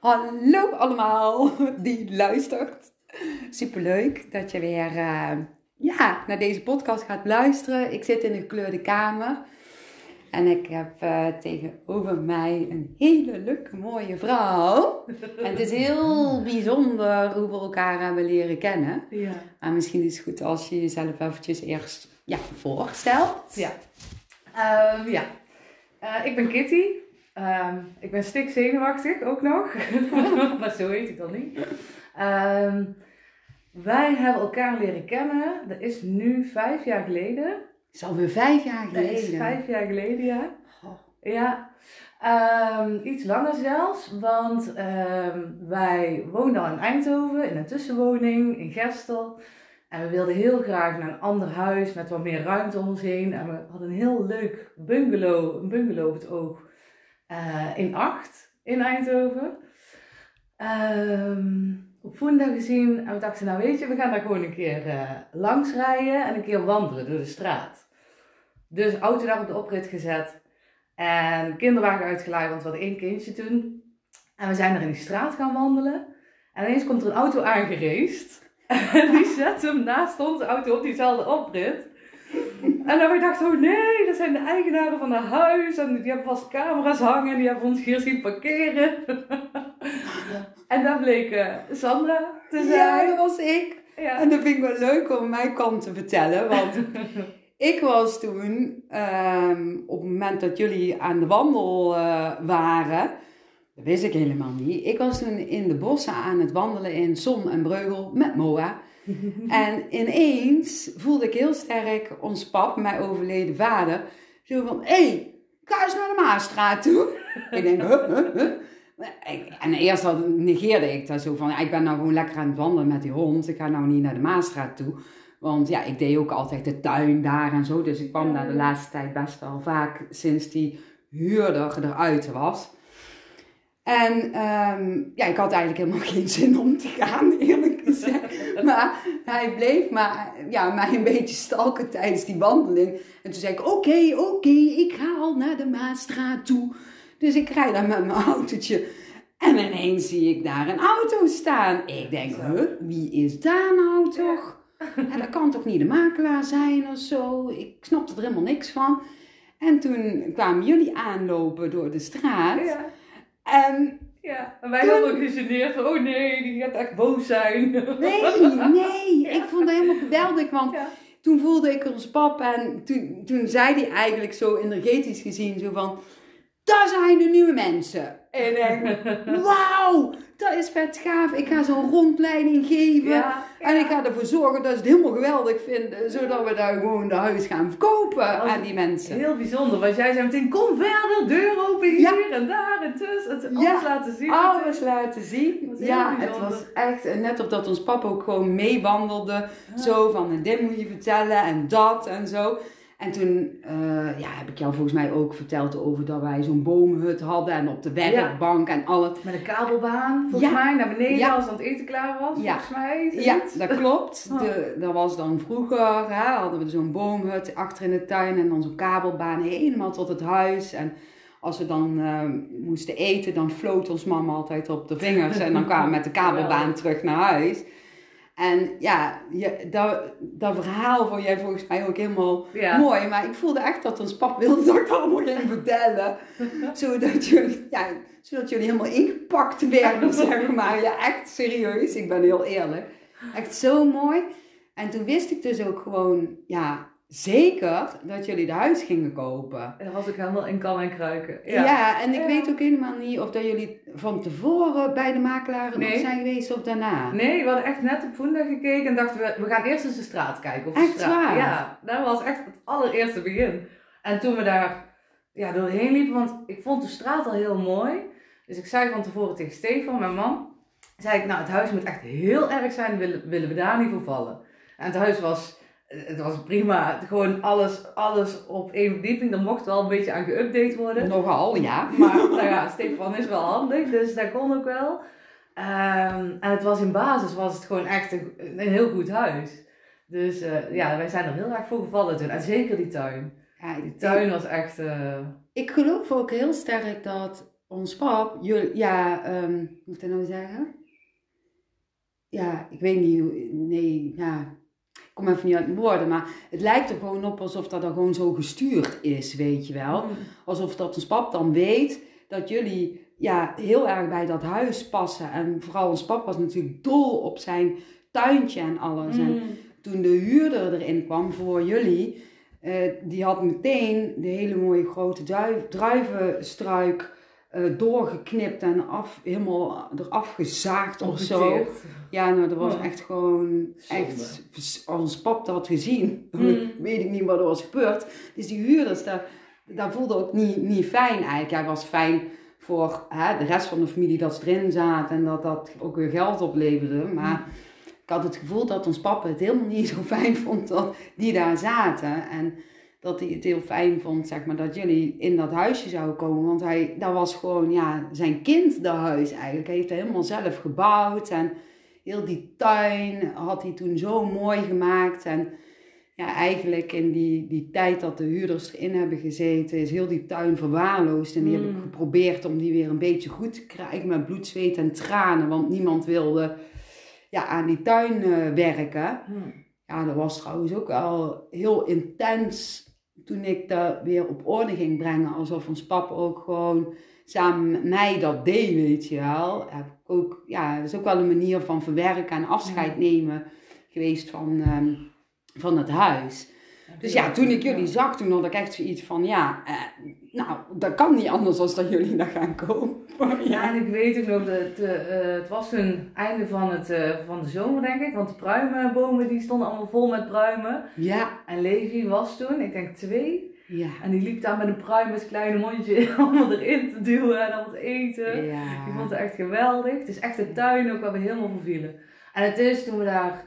Hallo allemaal die luistert. Superleuk dat je weer uh, ja, naar deze podcast gaat luisteren. Ik zit in een gekleurde kamer. En ik heb uh, tegenover mij een hele leuke, mooie vrouw. En het is heel bijzonder hoe we elkaar hebben leren kennen. Ja. Maar misschien is het goed als je jezelf eventjes eerst ja, voorstelt. Ja. Um, ja. Uh, ik ben Kitty. Um, ik ben stik zenuwachtig ook nog. maar zo heet ik dan niet. Um, wij hebben elkaar leren kennen. Dat is nu vijf jaar geleden. is alweer vijf jaar geleden. Dat is vijf jaar geleden, ja. Oh. Ja. Um, iets langer zelfs, want wij woonden al in Eindhoven in een tussenwoning in Gestel. En we wilden heel graag naar een ander huis met wat meer ruimte om ons heen. En we hadden een heel leuk bungalow, een bungalow op het oog, uh, in Acht in Eindhoven. Um, op Voenda gezien en we dachten, nou weet je, we gaan daar gewoon een keer uh, langs rijden en een keer wandelen door de straat. Dus auto daar op de oprit gezet en kinderwagen uitgeleid, want we hadden één kindje toen. En we zijn er in die straat gaan wandelen en ineens komt er een auto aangereest. En die zet hem naast onze auto op diezelfde oprit. En dan we dachten, oh nee, dat zijn de eigenaren van het huis. En die hebben vast camera's hangen. En die hebben ons hier zien parkeren. en dat bleek uh, Sandra te zijn. Ja, dat was ik. Ja. En dat vind ik wel leuk om mijn kant te vertellen. Want ik was toen, um, op het moment dat jullie aan de wandel uh, waren... Dat wist ik helemaal niet. Ik was toen in de bossen aan het wandelen in Zon en Breugel met Moa. En ineens voelde ik heel sterk ons pap, mijn overleden vader, zo van: hé, hey, ga eens naar de Maasstraat toe. ik denk: huh, huh, huh. En eerst negeerde ik dat zo van: ik ben nou gewoon lekker aan het wandelen met die hond. Ik ga nou niet naar de Maasstraat toe. Want ja, ik deed ook altijd de tuin daar en zo. Dus ik kwam daar de laatste tijd best wel vaak sinds die huurder eruit was. En um, ja, ik had eigenlijk helemaal geen zin om te gaan, eerlijk gezegd. Maar hij bleef maar, ja, mij een beetje stalken tijdens die wandeling. En toen zei ik, oké, okay, oké, okay, ik ga al naar de Maasstraat toe. Dus ik rijd daar met mijn autootje. En ineens zie ik daar een auto staan. Ik denk, huh, wie is daar nou toch? En dat kan toch niet de makelaar zijn of zo? Ik snapte er helemaal niks van. En toen kwamen jullie aanlopen door de straat. Ja. En ja, en wij hadden ook gegeneerd van, oh nee, die gaat echt boos zijn. Nee, nee, ja. ik vond het helemaal geweldig, want ja. toen voelde ik ons pap en toen, toen zei hij eigenlijk zo energetisch gezien zo van, daar zijn de nieuwe mensen. En ik denk, wauw, dat is vet gaaf. Ik ga zo'n rondleiding geven. Ja, en ik ga ervoor zorgen dat ze het helemaal geweldig vinden. Zodat we daar gewoon de huis gaan verkopen aan die mensen. Heel bijzonder. Want jij zei meteen, kom verder, deur open hier ja. en daar en tussen. Het alles laten zien. Alles laten zien. Ja, het was echt, net op dat ons papa ook gewoon meewandelde. Zo van, dit moet je vertellen en dat en zo. En toen uh, ja, heb ik jou volgens mij ook verteld over dat wij zo'n boomhut hadden en op de werkbank ja. en alles. Met een kabelbaan, volgens Ja. mij, naar beneden Ja. als het eten klaar was, Ja. volgens mij. Ja, dat klopt. Oh. De, dat was dan vroeger, hè, hadden we zo'n boomhut achter in de tuin en dan zo'n kabelbaan helemaal tot het huis. En als we dan eh, moesten eten, dan floot ons mama altijd op de vingers en dan kwamen we met de kabelbaan terug naar huis. En ja, je, dat, dat verhaal vond jij volgens mij ook helemaal Ja. mooi. Maar ik voelde echt dat ons pap wilde dat ik allemaal ging vertellen. zodat, jullie, ja, zodat jullie helemaal ingepakt werden, zeg maar. Ja, echt serieus. Ik ben heel eerlijk. Echt zo mooi. En toen wist ik dus ook gewoon, ja, zeker dat jullie de huis gingen kopen. En dat was ik helemaal in kan en kruiken. Ja, Ja. en ik Ja. weet ook helemaal niet of dat jullie van tevoren bij de makelaar nog Nee. zijn geweest of daarna. Nee, we hadden echt net op Voenda gekeken en dachten we, we gaan eerst eens de straat kijken. Of de Echt straat. waar? Ja, dat was echt het allereerste begin. En toen we daar ja, doorheen liepen, want ik vond de straat al heel mooi. Dus ik zei van tevoren tegen Stefan, mijn man, zei ik, nou het huis moet echt heel erg zijn, willen, willen we daar niet voor vallen. En het huis was, het was prima, gewoon alles, alles op één verdieping, er mocht wel een beetje aan geüpdate worden. Nogal, ja. Maar nou ja, Stefan is wel handig, dus dat kon ook wel. Ehm, en het was in basis was het gewoon echt een, een heel goed huis. Dus eh, ja, wij zijn er heel erg voor gevallen toen. En zeker die tuin. Ja, Die tuin was echt... eh, Ik geloof ook heel sterk dat ons pap, jullie, ja, ehm, hoe moet ik dat nou zeggen? Ja, ik weet niet, hoe- nee, ja, ik kom even niet uit mijn woorden, maar het lijkt er gewoon op alsof dat er gewoon zo gestuurd is, weet je wel. Alsof dat ons pap dan weet dat jullie ja, heel erg bij dat huis passen. En vooral ons pap was natuurlijk dol op zijn tuintje en alles. En Mm. toen de huurder erin kwam voor jullie, eh, die had meteen de hele mooie grote druivenstruik eh, doorgeknipt en af, helemaal eraf gezaagd of zo. Ja, nou, dat was Oh. echt gewoon, Zonde. echt, als ons pap dat had gezien, Mm. weet ik niet wat er was gebeurd. Dus die huurders, daar, daar voelde ook niet, niet fijn eigenlijk. Hij was fijn voor hè, de rest van de familie dat ze erin zaten en dat dat ook weer geld opleverde. Maar ik had het gevoel dat ons papa het helemaal niet zo fijn vond dat die daar zaten. En dat hij het heel fijn vond, zeg maar, dat jullie in dat huisje zouden komen. Want hij, dat was gewoon, ja, zijn kind, dat huis eigenlijk. Hij heeft het helemaal zelf gebouwd. En heel die tuin had hij toen zo mooi gemaakt. En ja, eigenlijk in die, die tijd dat de huurders erin hebben gezeten, is heel die tuin verwaarloosd. En die heb ik Mm. geprobeerd om die weer een beetje goed te krijgen met bloed, zweet en tranen. Want niemand wilde ja, aan die tuin eh, werken. Mm. Ja, dat was trouwens ook wel heel intens toen ik dat weer op orde ging brengen. Alsof ons pap ook gewoon samen met mij dat deed, weet je wel. Heb ik ook, ja, dat is ook wel een manier van verwerken en afscheid nemen geweest van, ehm, van het huis. Dus ja, toen ik jullie zag, toen had ik echt zoiets van, ja, eh, nou, dat kan niet anders dan dat jullie daar gaan komen. Ja, en ik weet nog, dat het, eh, het was toen einde van, het, eh, van de zomer denk ik, want de pruimenbomen die stonden allemaal vol met pruimen. Ja, En Levi was toen, ik denk twee, ja, en die liep daar met een pruim met kleine mondje allemaal erin te duwen en allemaal te eten. ja. Ik vond het echt geweldig. Het is echt de tuin ook waar we helemaal vervielen. En het is toen we daar,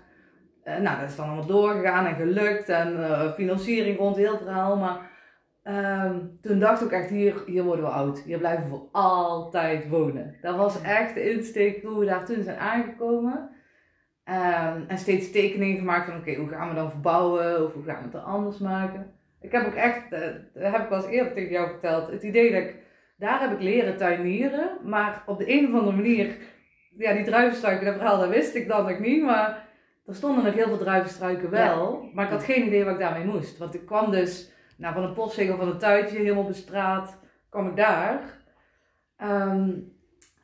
eh, nou dat is dan allemaal doorgegaan en gelukt en financiering rond heel verhaal. Maar ehm, toen dacht ik ook echt, hier, hier worden we oud. Hier blijven we voor altijd wonen. Dat was echt de insteek hoe we daar toen zijn aangekomen. Ehm, en steeds tekeningen gemaakt van oké, hoe gaan we dan verbouwen of hoe gaan we het er anders maken. Ik heb ook echt, eh, dat heb ik wel eens eerder tegen jou verteld, het idee dat ik, daar heb ik leren tuinieren. Maar op de een of andere manier, ja die druivenstruiken, dat verhaal dat wist ik dan nog niet. Maar er stonden nog heel veel druivenstruiken wel. Maar ik had geen idee wat ik daarmee moest. Want ik kwam dus nou, van een postzegel van een tuintje, helemaal op de straat, kwam ik daar. Ehm,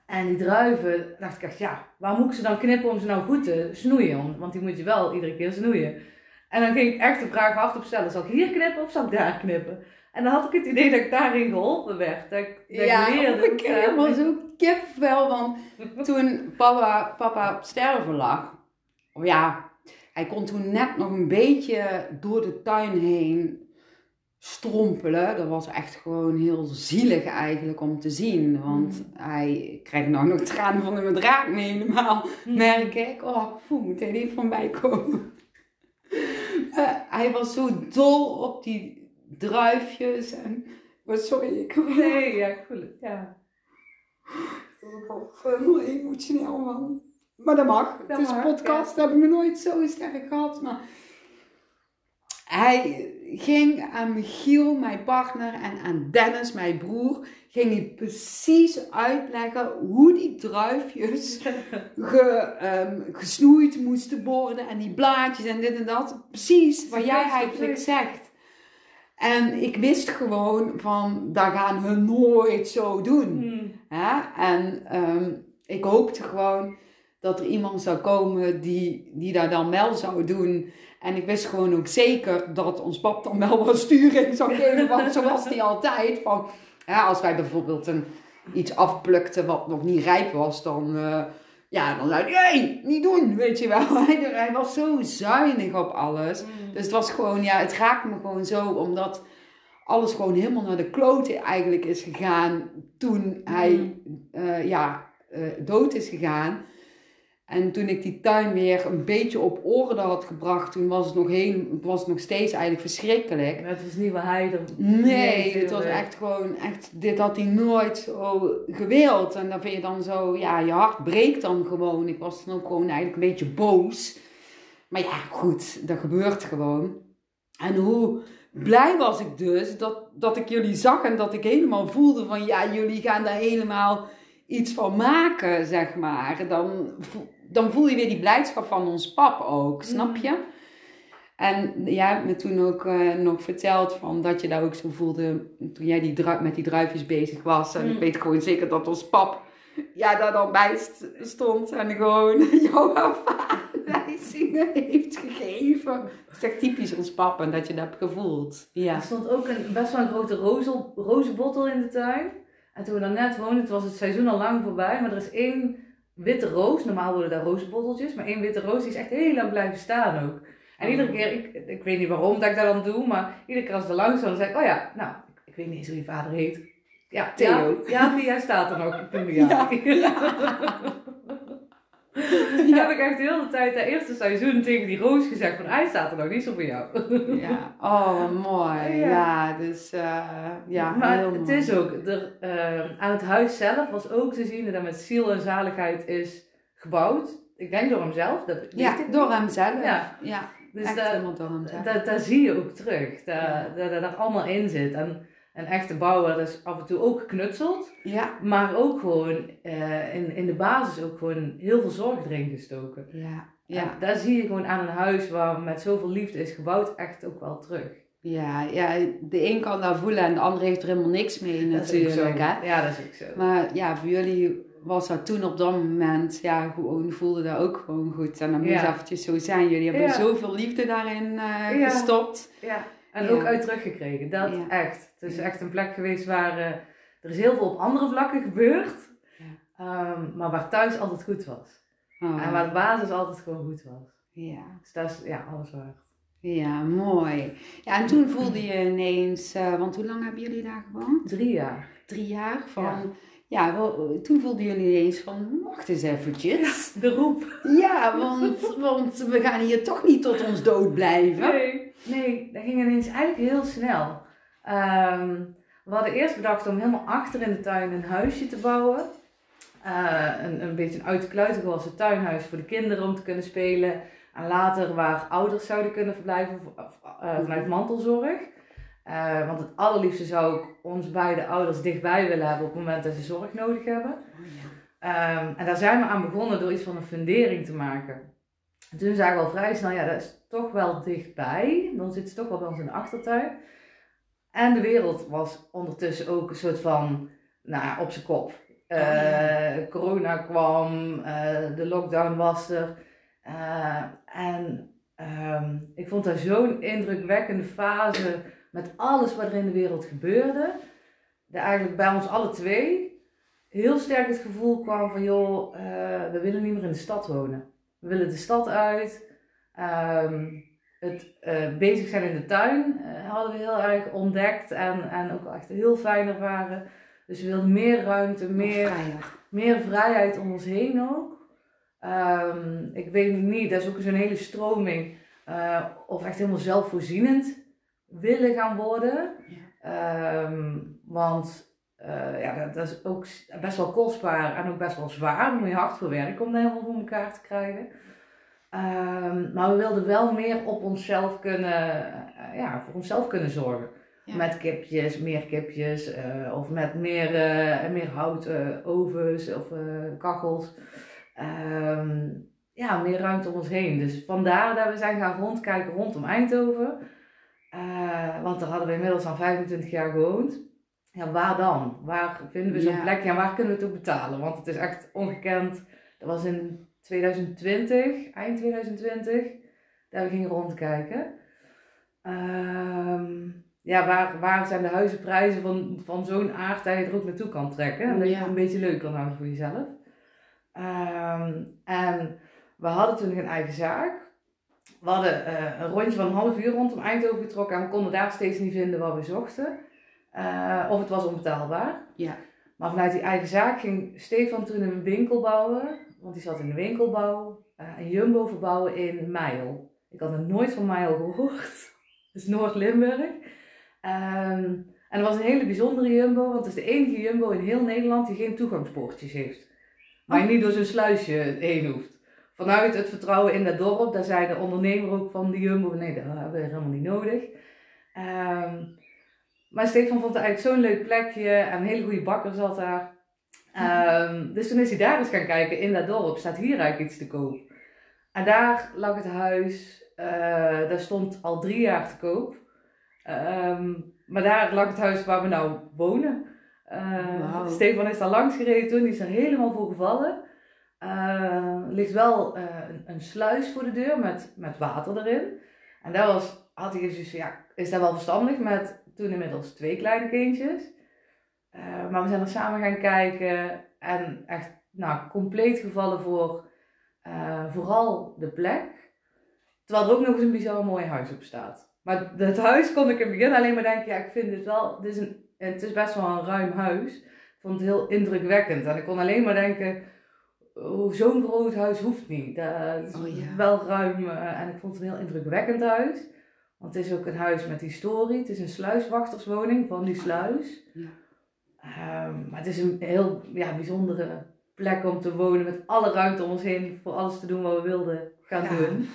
en die druiven, dacht ik echt, ja, waar moet ik ze dan knippen om ze nou goed te snoeien? Want- die moet je wel iedere keer snoeien. En dan ging ik echt de vraag hardop stellen, zal ik hier knippen of zal ik daar knippen? En dan had ik het idee dat ik daarin geholpen werd. Dat ik, dat Ja, ik leerde. ik kreeg helemaal zo kipvel, want toen papa, papa op sterven lag, oh ja, hij kon toen net nog een beetje door de tuin heen strompelen. Dat was echt gewoon heel zielig eigenlijk om te zien, want hij krijgt nou nog tranen van hem draak mee helemaal, merk ik. Oh, hoe moet hij niet van mij komen? Eh, hij was zo dol op die druifjes en... Oh, sorry, ik Nee, ja, ik voel het. Ja. Helemaal emotioneel man. Maar dat mag. Dat het is mag, podcast, dat heb ik me nooit zo sterk gehad. Maar hij ging aan Michiel, mijn partner, en aan Dennis, mijn broer, ging hij precies uitleggen hoe die druifjes ge, ehm, gesnoeid moesten worden en die blaadjes en dit en dat. Precies wat jij eigenlijk zegt. En ik wist gewoon van, dat gaan hun nooit zo doen. Hmm. En ehm, ik hoopte gewoon dat er iemand zou komen die, die daar dan wel zou doen. En ik wist gewoon ook zeker dat ons pap dan wel wat sturing zou geven. Want zo was hij altijd. Van, hè, als wij bijvoorbeeld een, iets afplukten wat nog niet rijp was, dan, eh, ja, dan zei hij, hey, niet doen, weet je wel. Hij, hij was zo zuinig op alles. Hmm. Dus het was gewoon, ja, het raakte me gewoon zo, omdat alles gewoon helemaal naar de klote eigenlijk is gegaan toen hij eh, ja, eh, dood is gegaan. En toen ik die tuin weer een beetje op orde had gebracht, toen was het nog, heel, was het nog steeds eigenlijk verschrikkelijk. Het was niet wat hij er... Nee, het was echt gewoon, echt, dit had hij nooit zo gewild. En dan vind je dan zo, ja, je hart breekt dan gewoon. Ik was dan ook gewoon eigenlijk een beetje boos. Maar ja, goed, dat gebeurt gewoon. En hoe blij was ik dus dat, dat ik jullie zag en dat ik helemaal voelde van ja, jullie gaan daar helemaal iets van maken, zeg maar. Dan, dan voel je weer die blijdschap van ons pap ook, snap je? En jij hebt me toen ook eh, nog verteld van dat je daar ook zo voelde toen jij die met die druifjes bezig was. En ik Mm. weet gewoon zeker dat ons pap ja, daar dan bij st- stond en gewoon jouw aanwijzingen heeft gegeven. Dat is echt typisch ons pap en dat je dat hebt gevoeld. Ja. Er stond ook een, best wel een grote roze, rozenbottel in de tuin. En toen we daar net woonden, het was het seizoen al lang voorbij. Maar er is één witte roos. Normaal worden daar rozenbotteltjes. Maar één witte roos die is echt heel lang blijven staan ook. En iedere keer, ik, ik weet niet waarom dat ik dat dan doe. Maar iedere keer als ik er langs dan zei ik, oh ja, nou, ik, ik weet niet eens hoe je vader heet. Ja, Theo. Ja, ja, die, hij staat er nog. Ik noem die ja. Heb ik echt de hele tijd, dat eerste seizoen, tegen die roos gezegd van, hij staat er nog, is er voor jou. Ja, oh mooi. Ja. Ja, dus eh, ja, maar heel het mooi. is ook, er, eh, aan het huis zelf was ook te zien dat het met ziel en zaligheid is gebouwd. Ik denk door hemzelf, dat Ja, ik door niet. hem zelf. Ja. ja Dus echt daar, helemaal door hem zelf. daar, daar zie je ook terug, dat, dat dat er allemaal in zit. En een echte bouwer is af en toe ook geknutseld, Ja, maar ook gewoon eh, in, in de basis ook gewoon heel veel zorg erin gestoken. ja, Ja. daar zie je gewoon aan een huis waar met zoveel liefde is gebouwd echt ook wel terug. Ja, ja, de een kan dat voelen en de ander heeft er helemaal niks mee Dat natuurlijk. Hè? Ja, dat is ook zo. Maar ja, voor jullie was dat toen op dat moment, ja, gewoon voelde dat ook gewoon goed. En dan moet Ja. het eventjes zo zijn. Jullie hebben Ja. zoveel liefde daarin eh, Ja. gestopt. Ja, en ook uit teruggekregen. Dat echt. Het is Ja. echt een plek geweest waar eh, er is heel veel op andere vlakken gebeurd. Ja. Ehm, maar waar thuis altijd goed was. Oh, En waar de basis altijd gewoon goed was. ja. Dus dat is ja, alles waard. ja, mooi. Ja, en toen voelde je ineens, eh, want hoe lang hebben jullie daar gewoond? Drie jaar. Drie jaar? Van, Ja. ja, wel, toen voelden jullie ineens van, wacht eens eventjes. De roep. Ja, want, want we gaan hier toch niet tot ons dood blijven. Nee. Nee, dat ging ineens eigenlijk heel snel. Ehm, we hadden eerst bedacht om helemaal achter in de tuin een huisje te bouwen. Eh, een, een beetje een uit de kluiten gewassen tuinhuis voor de kinderen om te kunnen spelen. En later waar ouders zouden kunnen verblijven eh, vanuit mantelzorg. Eh, want het allerliefste zou ik ons beide ouders dichtbij willen hebben op het moment dat ze zorg nodig hebben. Oh, ja. Ehm, en daar zijn we aan begonnen door iets van een fundering te maken. En toen zagen we al vrij snel, ja, dat is toch wel dichtbij. Dan zit ze toch wel bij ons in de achtertuin. En de wereld was ondertussen ook een soort van, nou op zijn kop. Eh, ja. Corona kwam, eh, de lockdown was er. Eh, en ehm, ik vond dat zo'n indrukwekkende fase met alles wat er in de wereld gebeurde. Dat eigenlijk bij ons alle twee heel sterk het gevoel kwam van joh, eh, we willen niet meer in de stad wonen. We willen de stad uit. Ehm, het eh, bezig zijn in de tuin eh, hadden we heel erg ontdekt en, en ook echt heel fijn ervaren. Dus we wilden meer ruimte, meer, meer vrijheid om ons heen ook. Ehm, ik weet niet, dat is ook zo'n hele stroming. eh, of echt helemaal zelfvoorzienend willen gaan worden. Ehm, want ja, dat, dat is ook best wel kostbaar en ook best wel zwaar. Daar moet je hard voor werken om dat helemaal voor elkaar te krijgen. Ehm, maar we wilden wel meer op onszelf kunnen, eh, ja, voor onszelf kunnen zorgen. Ja. Met kipjes, meer kipjes, eh, of met meer, eh, meer hout, ovens of kachels. Ehm, ja, meer ruimte om ons heen. Dus vandaar dat we zijn gaan rondkijken rondom Eindhoven. Want daar hadden we inmiddels al 25 jaar gewoond. Ja, waar dan? Waar vinden we zo'n Ja. plekje en waar kunnen we het ook betalen? Want het is echt ongekend. Dat was in 2020, eind 2020, dat we gingen rondkijken. Ehm, ja, waar, waar zijn de huizenprijzen van, van zo'n aard dat je er ook naartoe kan trekken? En dat je het een beetje leuk kan houden voor jezelf. Ehm, en we hadden toen nog een eigen zaak. We hadden eh, een rondje van een half uur rondom Eindhoven getrokken en we konden daar steeds niet vinden wat we zochten. Eh, of het was onbetaalbaar. Ja. Maar vanuit die eigen zaak ging Stefan toen een winkel bouwen, want die zat in de winkelbouw, eh, een jumbo verbouwen in Meijel. Ik had nog nooit van Meijel gehoord. Dat is Noord-Limburg. Ehm, en dat was een hele bijzondere jumbo, want het is de enige jumbo in heel Nederland die geen toegangspoortjes heeft. Waar je niet door zo'n sluisje heen hoeft. Vanuit het vertrouwen in dat dorp, daar zei de ondernemer ook van de jumbo, nee, dat hebben we helemaal niet nodig. Ehm, maar Stefan vond het eigenlijk zo'n leuk plekje en een hele goede bakker zat daar. Ehm, dus toen is hij daar eens gaan kijken, in dat dorp staat hier eigenlijk iets te koop. En daar lag het huis, eh, daar stond al drie jaar te koop. Ehm, maar daar lag het huis waar we nou wonen. Uh, Wauw. Stefan is daar langs gereden toen, die is er helemaal voor gevallen. Er ligt wel eh, een, een sluis voor de deur met, met water erin. En daar was, had hij dus, ja, is dat wel verstandig met toen inmiddels twee kleine kindjes. Eh, maar we zijn er samen gaan kijken en echt nou, compleet gevallen voor eh, vooral de plek. Terwijl er ook nog eens een bizar mooi huis op staat. Maar het huis kon ik in het begin alleen maar denken, ja, ik vind dit wel, dit is een, het is best wel een ruim huis. Ik vond het heel indrukwekkend. En ik kon alleen maar denken, oh, zo'n groot huis hoeft niet. Dat is Oh, ja. wel ruim eh, en ik vond het een heel indrukwekkend huis. Want het is ook een huis met historie. Het is een sluiswachterswoning van die sluis. Ja. Ehm, maar het is een heel ja, bijzondere plek om te wonen. Met alle ruimte om ons heen voor alles te doen wat we wilden gaan Ja. doen.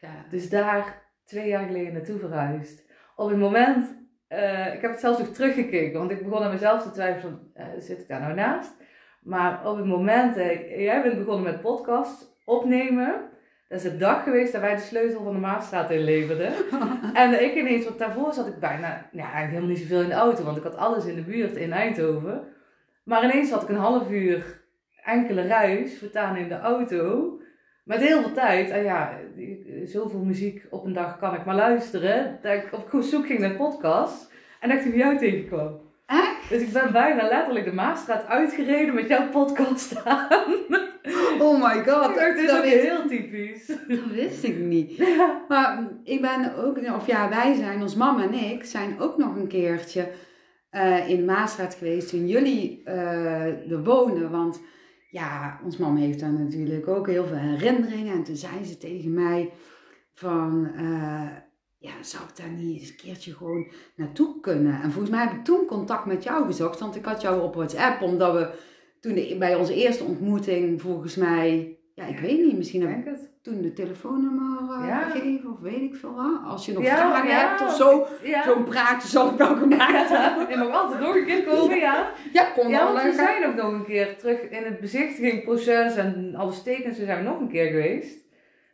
Ja. Dus daar twee jaar geleden naartoe verhuisd. Op het moment, eh, ik heb het zelfs nog teruggekeken, want ik begon aan mezelf te twijfelen: van, eh, zit ik daar nou naast? Maar op het moment, eh, jij bent begonnen met podcast opnemen. Dat is de dag geweest dat wij de sleutel van de Maasstraat inleverden. en ik ineens, want daarvoor zat ik bijna, ja, eigenlijk helemaal niet zoveel in de auto, want ik had alles in de buurt in Eindhoven. Maar ineens had ik een half uur enkele ruis vertaan in de auto. Met heel veel tijd. En ja, zoveel muziek op een dag kan ik maar luisteren. Dat ik op zoek ging naar podcast. En dat ik die van jou tegenkwam. Dus ik ben bijna letterlijk de Maasstraat uitgereden met jouw podcast aan. Oh my god, dit is dat, ook heel typisch. dat wist ik niet. Ja. Maar ik ben ook, of ja, wij zijn, ons mama en ik, zijn ook nog een keertje eh, in Maasstraat geweest toen jullie eh er woonden. Want ja, ons mama heeft daar natuurlijk ook heel veel herinneringen. En toen zei ze tegen mij van, eh, ja, zou ik daar niet eens een keertje gewoon naartoe kunnen? En volgens mij heb ik toen contact met jou gezocht, want ik had jou op WhatsApp, omdat we toen bij onze eerste ontmoeting volgens mij, ja, ik weet niet, misschien Ik heb ik denk het. toen de telefoonnummer uh, Ja. gegeven of weet ik veel wat. Als je nog Ja, vragen hebt of zo, zo'n praatje zal ik wel gemaakt hebben. Je mag altijd nog een keer komen, ja. Ja, kom Ja, want we zijn ook nog een keer terug in het bezichtigingproces en alle stekens, we zijn nog een keer geweest.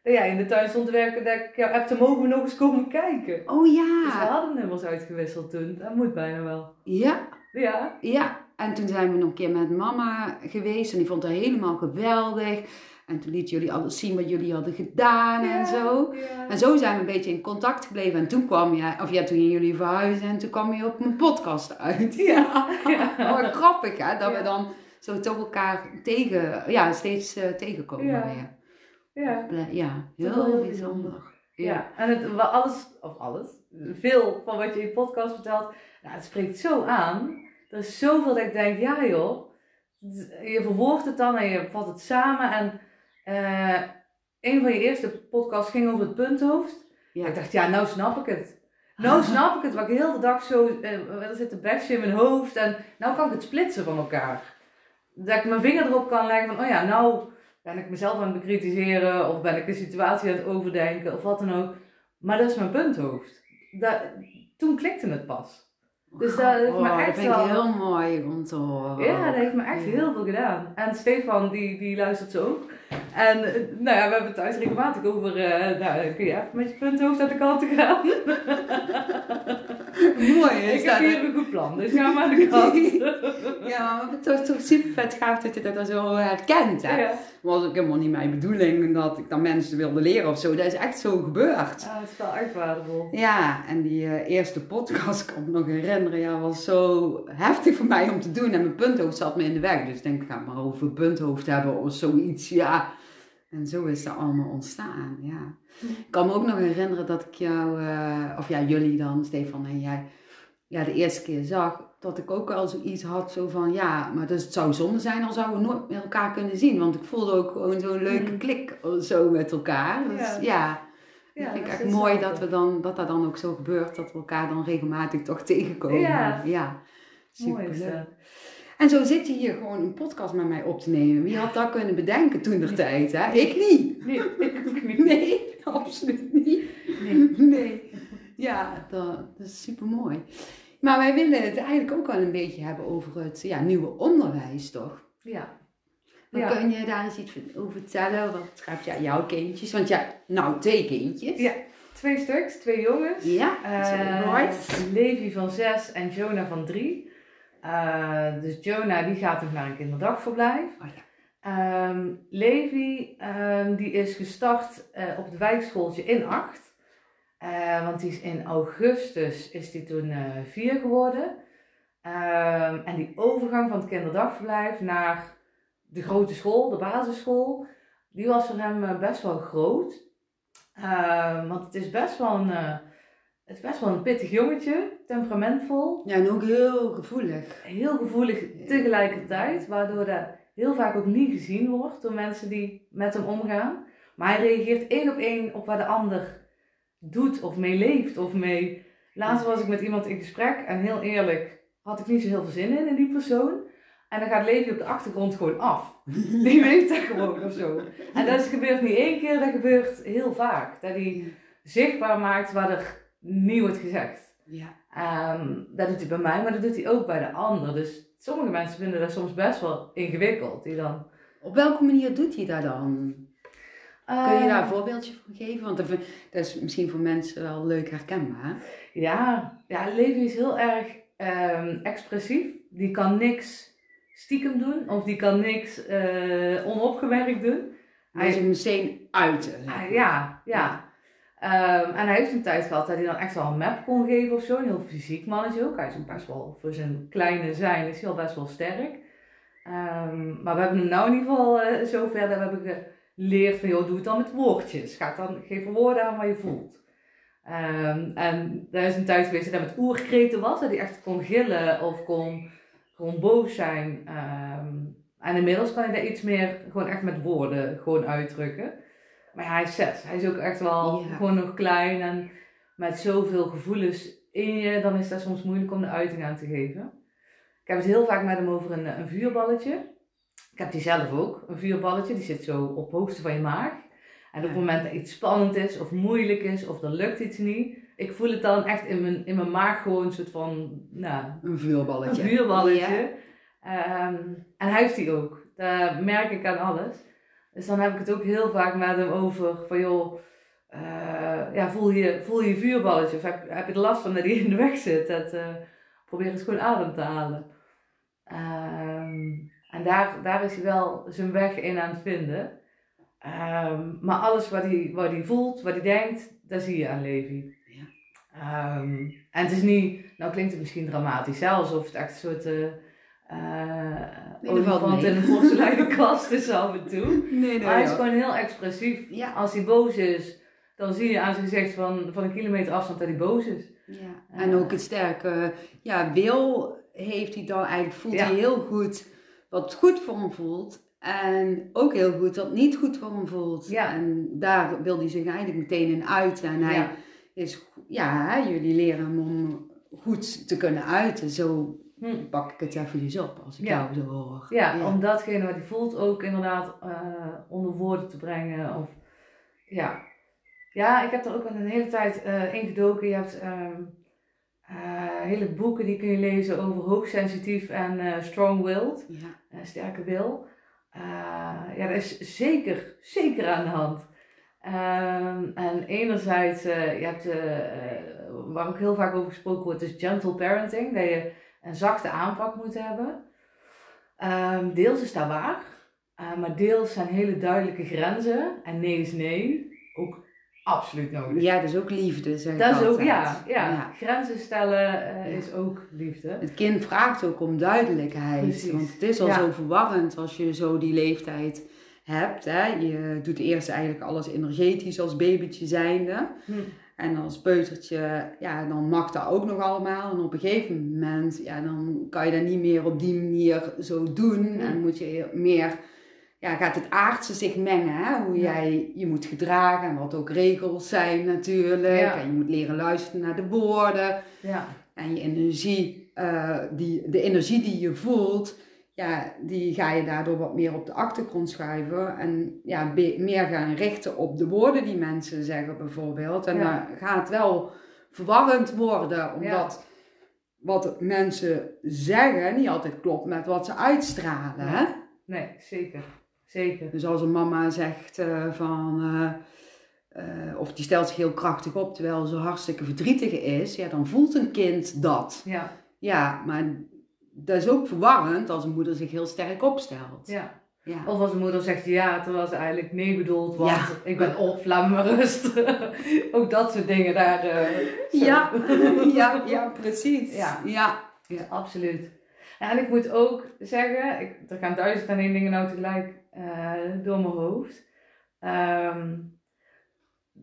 Dat jij in de tuin stond te werken, dat ik jou heb te mogen we nog eens komen kijken. Oh Dus we ja. hadden nummers uitgewisseld toen, dat moet bijna wel. Ja, Ja, ja. En toen zijn we nog een keer met mama geweest en die vond het helemaal geweldig. En toen liet jullie alles zien wat jullie hadden gedaan en zo. Ja. En zo zijn we een beetje in contact gebleven. En toen kwam je, of ja, toen gingen jullie verhuizen en toen kwam je op mijn podcast uit. Ja. Ja. Oh, grappig hè, dat Ja. we dan zo toch elkaar tegen, ja, steeds eh, tegenkomen Ja. Ja. Ja, heel bijzonder. ja, en het, alles, of alles, veel van wat je in je podcast vertelt, nou, het spreekt zo aan. Er is zoveel dat ik denk, ja joh, je verwoordt het dan en je vat het samen. En eh, een van je eerste podcasts ging over het punthoofd. Ja. Ik dacht, ja, nou snap ik het. Nou snap ik het, waar ik heel de dag zo, eh, er zit een bestje in mijn hoofd en nou kan ik het splitsen van elkaar. Dat ik mijn vinger erop kan leggen van, oh ja, nou ben ik mezelf aan het bekritiseren of ben ik een situatie aan het overdenken of wat dan ook. Maar dat is mijn punthoofd. Dat, toen klikte het pas. Dus dat heeft me echt dat vind ik heel mooi om te horen. Ja, dat heeft me echt Ja. heel veel gedaan. En Stefan, die, die luistert zo ook. En eh, nou ja, we hebben het thuis regelmatig over, eh, nou, kun je even met je punthoofd aan de kant te gaan? Mooi is Ik heb hier een goed plan, dus ga maar aan de kant. Ja, maar het is toch super vet gaaf dat je dat dan zo herkent. Hè? Ja. was ook helemaal niet mijn bedoeling dat ik dan mensen wilde leren of zo. Dat is echt zo gebeurd. Ja, het is wel echt waardevol. Ja, en die eh, eerste podcast, kan ik me nog herinneren, ja, was zo heftig voor mij om te doen. En mijn punthoofd zat me in de weg. Dus ik denk, ik ga het maar over punthoofd hebben of zoiets, ja. En zo is dat allemaal ontstaan, ja. Ik kan me ook nog herinneren dat ik jou, eh, of ja, jullie dan, Stefan en jij, ja, de eerste keer zag. Dat ik ook wel zoiets had, zo van, ja, maar dus het zou zonde zijn als zouden we nooit met elkaar kunnen zien. Want ik voelde ook gewoon zo'n leuke Mm. klik zo met elkaar. Dus Ja. ja, Ja, ik vind ik dat echt mooi dat, we dan, dat dat dan ook zo gebeurt, dat we elkaar dan regelmatig toch tegenkomen. Ja. ja. Mooi is Superleuk. dat. En zo zit je hier gewoon een podcast met mij op te nemen. Wie had dat kunnen bedenken toen der tijd, hè? Ik niet. Nee, ik niet. Nee, absoluut niet. Nee. Nee. Ja, dat, dat is super mooi. Maar wij willen het eigenlijk ook wel een beetje hebben over het ja, nieuwe onderwijs, toch? Ja. Maar Ja. Kun je daar eens iets over vertellen? Wat betreft ja, jouw kindjes? Want ja, nou, twee kindjes. Ja. Twee stuks, twee jongens. Ja, boys. Levi van zes en Jonah van drie. Eh, dus Jonah die gaat nog naar een kinderdagverblijf. Oh ja. Ehm, Levi ehm, die is gestart eh, op het wijkschooltje in acht. Eh, want die is in augustus is die toen eh, vier geworden. Ehm, en die overgang van het kinderdagverblijf naar de grote school, de basisschool, die was voor hem best wel groot. Want het is best wel een, het is best wel een pittig jongetje, temperamentvol, Ja, en ook heel gevoelig. heel gevoelig tegelijkertijd, waardoor dat heel vaak ook niet gezien wordt door mensen die met hem omgaan. Maar hij reageert één op één op wat de ander doet of mee leeft of mee. Laatst was ik met iemand in gesprek en heel eerlijk had ik niet zo heel veel zin in in die persoon. En dan gaat Levi op de achtergrond gewoon af. Die weet dat gewoon of zo. En dat is- gebeurt niet één keer, dat gebeurt heel vaak. Dat hij zichtbaar maakt wat er niet wordt gezegd. Ja. Ehm, dat doet hij bij mij, maar dat doet hij ook bij de ander. Dus sommige mensen vinden dat soms best wel ingewikkeld. Die dan, Op welke manier doet hij dat dan? Kun je daar een voorbeeldje van geven? Want dat is misschien voor mensen wel leuk herkenbaar. Ja, ja Levi is heel erg ehm, expressief. Die kan niks stiekem doen of die kan niks eh, onopgemerkt doen. Hij is meteen uiten. Ah, ja, ja. Ehm, en hij heeft een tijd gehad dat hij dan echt wel een map kon geven of zo. Een heel fysiek mannetje ook. Hij is ook best wel, voor zijn kleine zijn, is hij al best wel sterk. Ehm, maar we hebben hem nou in ieder geval eh, zover dat we hebben geleerd van, doe het dan met woordjes. Ga dan, geef woorden aan wat je voelt. Ehm, en daar is een tijd geweest dat hij met oerkreten was. Dat hij echt kon gillen of kon gewoon boos zijn. En inmiddels kan hij dat iets meer gewoon echt met woorden gewoon uitdrukken. Maar ja, hij is zes. Hij is ook echt wel Ja. gewoon nog klein. En met zoveel gevoelens in je, dan is dat soms moeilijk om de uiting aan te geven. Ik heb het heel vaak met hem over een, een vuurballetje. Ik heb die zelf ook, een vuurballetje. Die zit zo op hoogste van je maag. En op het moment dat iets spannend is of moeilijk is of er lukt iets niet, ik voel het dan echt in mijn, in mijn maag gewoon een soort van, nou, Een vuurballetje. een vuurballetje. Ja. Ehm, en hij heeft die ook. Dat merk ik aan alles. Dus dan heb ik het ook heel vaak met hem over van joh, eh, ja, voel, je, voel je vuurballetje of heb, heb je er last van dat hij in de weg zit? Dat, eh, probeer eens gewoon adem te halen. Ehm, en daar, daar is hij wel zijn weg in aan het vinden. Ehm, maar alles wat hij, wat hij voelt, wat hij denkt, dat zie je aan Levi. Ja. Ehm, en het is niet, nou klinkt het misschien dramatisch, hè, alsof het echt een soort eh eh, Nee, valt olifant mee. in een kast is af en toe. Nee, nee. Maar hij is gewoon heel expressief. Ja. Als hij boos is, dan zie je aan zijn gezicht van, van een kilometer afstand dat hij boos is. Ja. En ook het sterke ja, wil heeft hij dan eigenlijk, voelt Ja. hij heel goed wat goed voor hem voelt. En ook heel goed wat niet goed voor hem voelt. Ja. En daar wil hij zich eigenlijk meteen in uiten. En hij Ja. is, ja, jullie leren hem om goed te kunnen uiten. Zo Hm. pak ik het eventjes op als ik Ja. jou zo hoor. Ja, om datgene wat hij voelt ook inderdaad eh, onder woorden te brengen. Of, ja. ja, ik heb er ook al een hele tijd eh in gedoken. Je hebt ehm, eh, hele boeken die kun je lezen over hoogsensitief en strong-willed. Ja. sterke wil. Ja, dat is zeker, zeker aan de hand. Ehm, en enerzijds, je hebt, waar ook heel vaak over gesproken wordt, is gentle parenting. Dat je een zachte aanpak moet hebben. Ehm, deels is dat waar. eh, maar deels zijn hele duidelijke grenzen. En nee is nee. Ook absoluut nodig. ja, dat is ook liefde, zeg Dat is ook, ja, ja. Ja. Grenzen stellen eh, Ja. is ook liefde. Het kind vraagt ook om duidelijkheid. Precies. Want het is al Ja. zo verwarrend als je zo die leeftijd hebt. Hè? Je doet eerst eigenlijk alles energetisch als babytje zijnde. Hm. En als peutertje, ja, dan mag dat ook nog allemaal. En op een gegeven moment, ja, dan kan je dat niet meer op die manier zo doen. Hm. En moet je meer, ja, gaat het aardse zich mengen. Hè? Hoe Ja. jij je moet gedragen en wat ook regels zijn natuurlijk. Ja. En je moet leren luisteren naar de woorden. Ja. En je energie, eh, die, de energie die je voelt, ja, die ga je daardoor wat meer op de achtergrond schuiven. En ja, meer gaan richten op de woorden die mensen zeggen bijvoorbeeld. En Ja. daar gaat wel verwarrend worden. Omdat wat mensen zeggen niet altijd klopt met wat ze uitstralen. Hè? Nee, zeker. Zeker. Dus als een mama zegt uh, van... Uh, of die stelt zich heel krachtig op terwijl ze hartstikke verdrietig is, ja, dan voelt een kind dat. Ja. Ja, maar dat is ook verwarrend als een moeder zich heel sterk opstelt. Ja. ja. Of als een moeder zegt ja, terwijl ze eigenlijk nee bedoelt, want ja. ik ben op, laat me rust. ook dat soort dingen daar. Uh, ja. ja, ja, precies. Ja, ja. ja. absoluut. En ik moet ook zeggen, ik, er gaan duizend en één dingen nou tegelijk uh, door mijn hoofd. Um,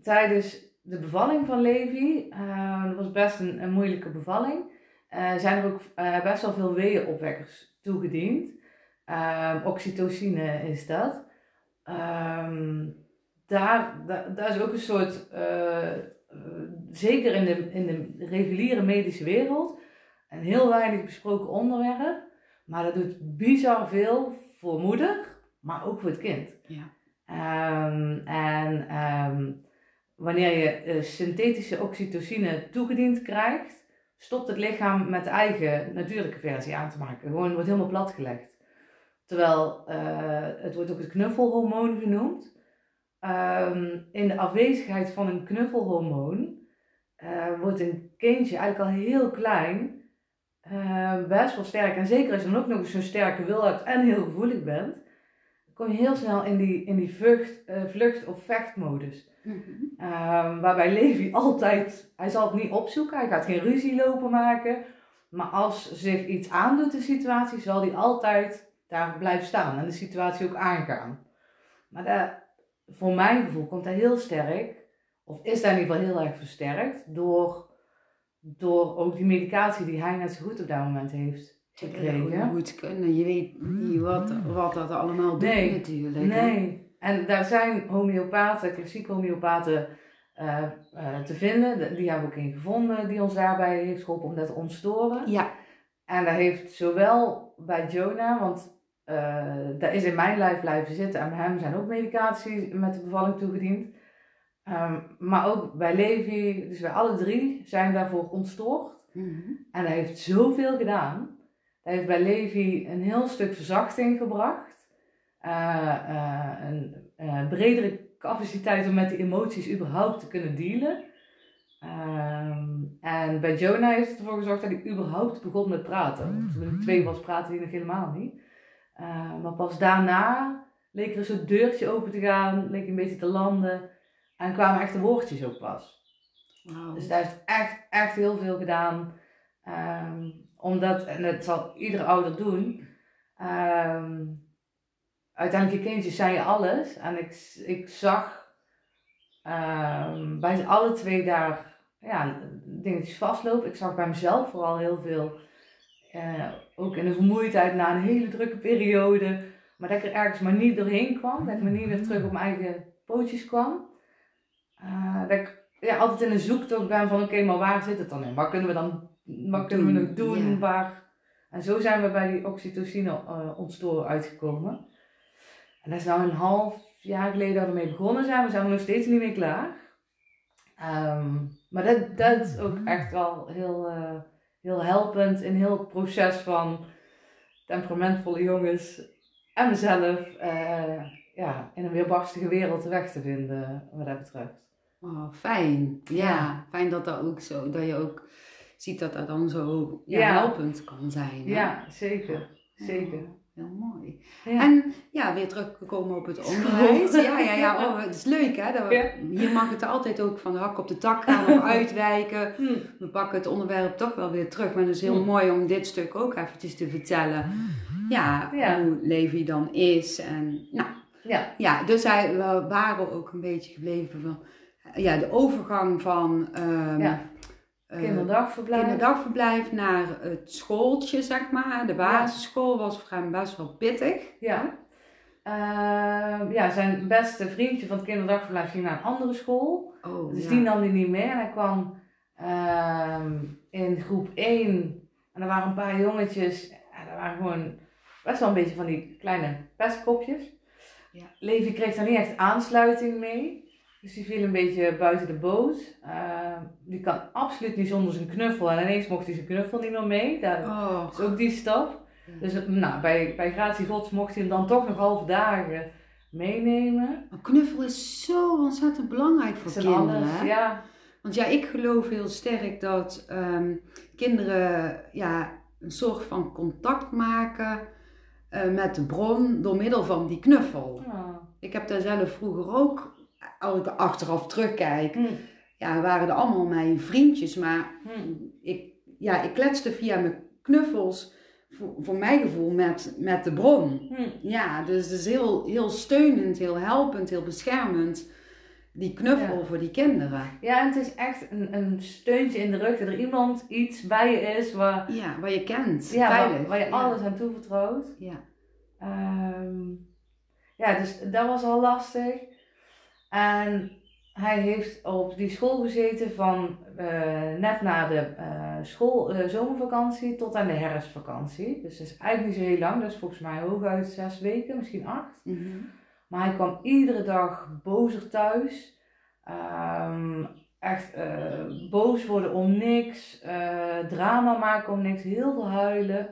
tijdens de bevalling van Levi, uh, dat was best een, een moeilijke bevalling, uh, zijn er ook uh, best wel veel weeënopwekkers toegediend. Ehm, oxytocine is dat. Um, daar, daar, daar, is ook een soort, zeker in de, in de reguliere medische wereld, een heel weinig besproken onderwerp. Maar dat doet bizar veel voor moeder, maar ook voor het kind. Ja. Um, en wanneer je synthetische oxytocine toegediend krijgt, stopt het lichaam met de eigen natuurlijke versie aan te maken. Gewoon wordt helemaal platgelegd. Terwijl uh, het wordt ook het knuffelhormoon genoemd. Um, in de afwezigheid van een knuffelhormoon uh, wordt een kindje eigenlijk al heel klein best wel sterk. En zeker als je dan ook nog eens zo'n sterke wil hebt en heel gevoelig bent, kom je heel snel in die, in die vlucht, vlucht- of vechtmodus. Mm waarbij Levi altijd, hij zal het niet opzoeken, hij gaat geen ruzie lopen maken. Maar als zich iets aandoet, de situatie, zal hij altijd daar blijven staan en de situatie ook aangaan. Maar daar, voor mijn gevoel komt hij heel sterk, of is daar in ieder geval heel erg versterkt, door, door ook die medicatie die hij net zo goed op dat moment heeft kunnen, je weet niet wat, wat dat allemaal doet nee, natuurlijk. Nee, en daar zijn homeopaten, klassieke homeopaten uh, uh, te vinden. Die hebben we ook in gevonden die ons daarbij heeft geholpen om dat te ontstoren. Ja. En dat heeft zowel bij Jonah, want uh, dat is in mijn lijf blijven zitten. En bij hem zijn ook medicaties met de bevalling toegediend. Um, maar ook bij Levi, dus bij alle drie, zijn daarvoor ontstoord. Mm -hmm. En hij heeft zoveel gedaan. Hij heeft bij Levi een heel stuk verzachting gebracht. Uh, uh, een uh, bredere capaciteit om met die emoties überhaupt te kunnen dealen. Um, en bij Jonah heeft het ervoor gezorgd dat hij überhaupt begon met praten. Toen hij twee was, praatte hij nog helemaal niet. maar pas daarna leek er een soort deurtje open te gaan, leek een beetje te landen. En kwamen echt de woordjes ook pas. Wow. Dus hij heeft echt, echt heel veel gedaan. Um, omdat, en dat zal iedere ouder doen, um, uiteindelijk, je kindjes zijn je alles. En ik, ik zag um, bij alle twee daar ja, dingetjes vastlopen. Ik zag bij mezelf vooral heel veel, uh, ook in de vermoeidheid na een hele drukke periode. Maar dat ik er ergens maar niet doorheen kwam. Dat ik me niet weer terug op mijn eigen pootjes kwam. Uh, dat ik ja, altijd in een zoektocht ben van oké, maar waar zit het dan in? Wat kunnen we dan wat kunnen we nog doen? Waar... En zo zijn we bij die oxytocine uh, ontstoren uitgekomen. En dat is nou een half jaar geleden dat we ermee begonnen zijn. We zijn er nog steeds niet mee klaar. Um, maar dat, dat is ook echt wel heel, uh, heel helpend in heel het proces van temperamentvolle jongens en mezelf uh, ja, in een weerbarstige wereld weg te vinden wat dat betreft. Oh, fijn. Ja, ja, fijn dat dat ook zo, dat je ook ziet dat dat dan zo ja, helpend kan zijn. Hè? Ja, zeker. Zeker. Heel mooi. Ja. En ja, weer teruggekomen op het onderwijs. Ja, ja, ja. Oh, het is leuk hè. Dat we, Hier mag het altijd ook van de hak op de tak gaan of uitwijken. Hmm. We pakken het onderwerp toch wel weer terug. Maar het is heel hmm. mooi om dit stuk ook eventjes te vertellen. Ja, hoe Levi dan is. En nou, ja. ja dus hij, we waren ook een beetje gebleven van ja, de overgang van... Um, uh, kinderdagverblijf. kinderdagverblijf naar het schooltje, zeg maar. De basisschool was voor hem best wel pittig. Ja. Uh, ja, zijn beste vriendje van het kinderdagverblijf ging naar een andere school. Oh, dus die nam hij niet meer. En hij kwam uh, in groep 1. En er waren een paar jongetjes. En er waren gewoon best wel een beetje van die kleine pestkopjes. Ja. Levi kreeg daar niet echt aansluiting mee. Dus die viel een beetje buiten de boot. Uh, die kan absoluut niet zonder zijn knuffel. En ineens mocht hij zijn knuffel niet meer mee. Dat Oh, is ook die stap. Dus nou, bij, bij Gratie Gods mocht hij hem dan toch nog half dagen meenemen. een knuffel is zo ontzettend belangrijk voor kinderen. alles, hè? ja. Want ja, ik geloof heel sterk dat ehm, kinderen ja, een soort van contact maken eh, met de bron door middel van die knuffel. Ja. Ik heb daar zelf vroeger ook, als ik achteraf terugkijk, Hm, ja, waren er allemaal mijn vriendjes, maar hm. ik, ja, ik kletste via mijn knuffels, voor, voor mijn gevoel, met, met de bron. Hm. Ja, dus het is heel, heel steunend, heel helpend, heel beschermend, die knuffel Ja. voor die kinderen. Ja, en het is echt een, een steuntje in de rug dat er iemand iets bij je is waar, Ja, waar je kent, ja, waar, je Ja. alles aan toevertrouwt. Ja. Ehm, ja, dus dat was al lastig. En hij heeft op die school gezeten van eh, net na de eh, school, eh, zomervakantie tot aan de herfstvakantie. Dus dat is eigenlijk niet zo heel lang. Dat is volgens mij hooguit zes weken, misschien acht. Mhm. Maar hij kwam iedere dag bozer thuis. Ehm, echt boos worden om niks. drama maken om niks. Heel veel huilen.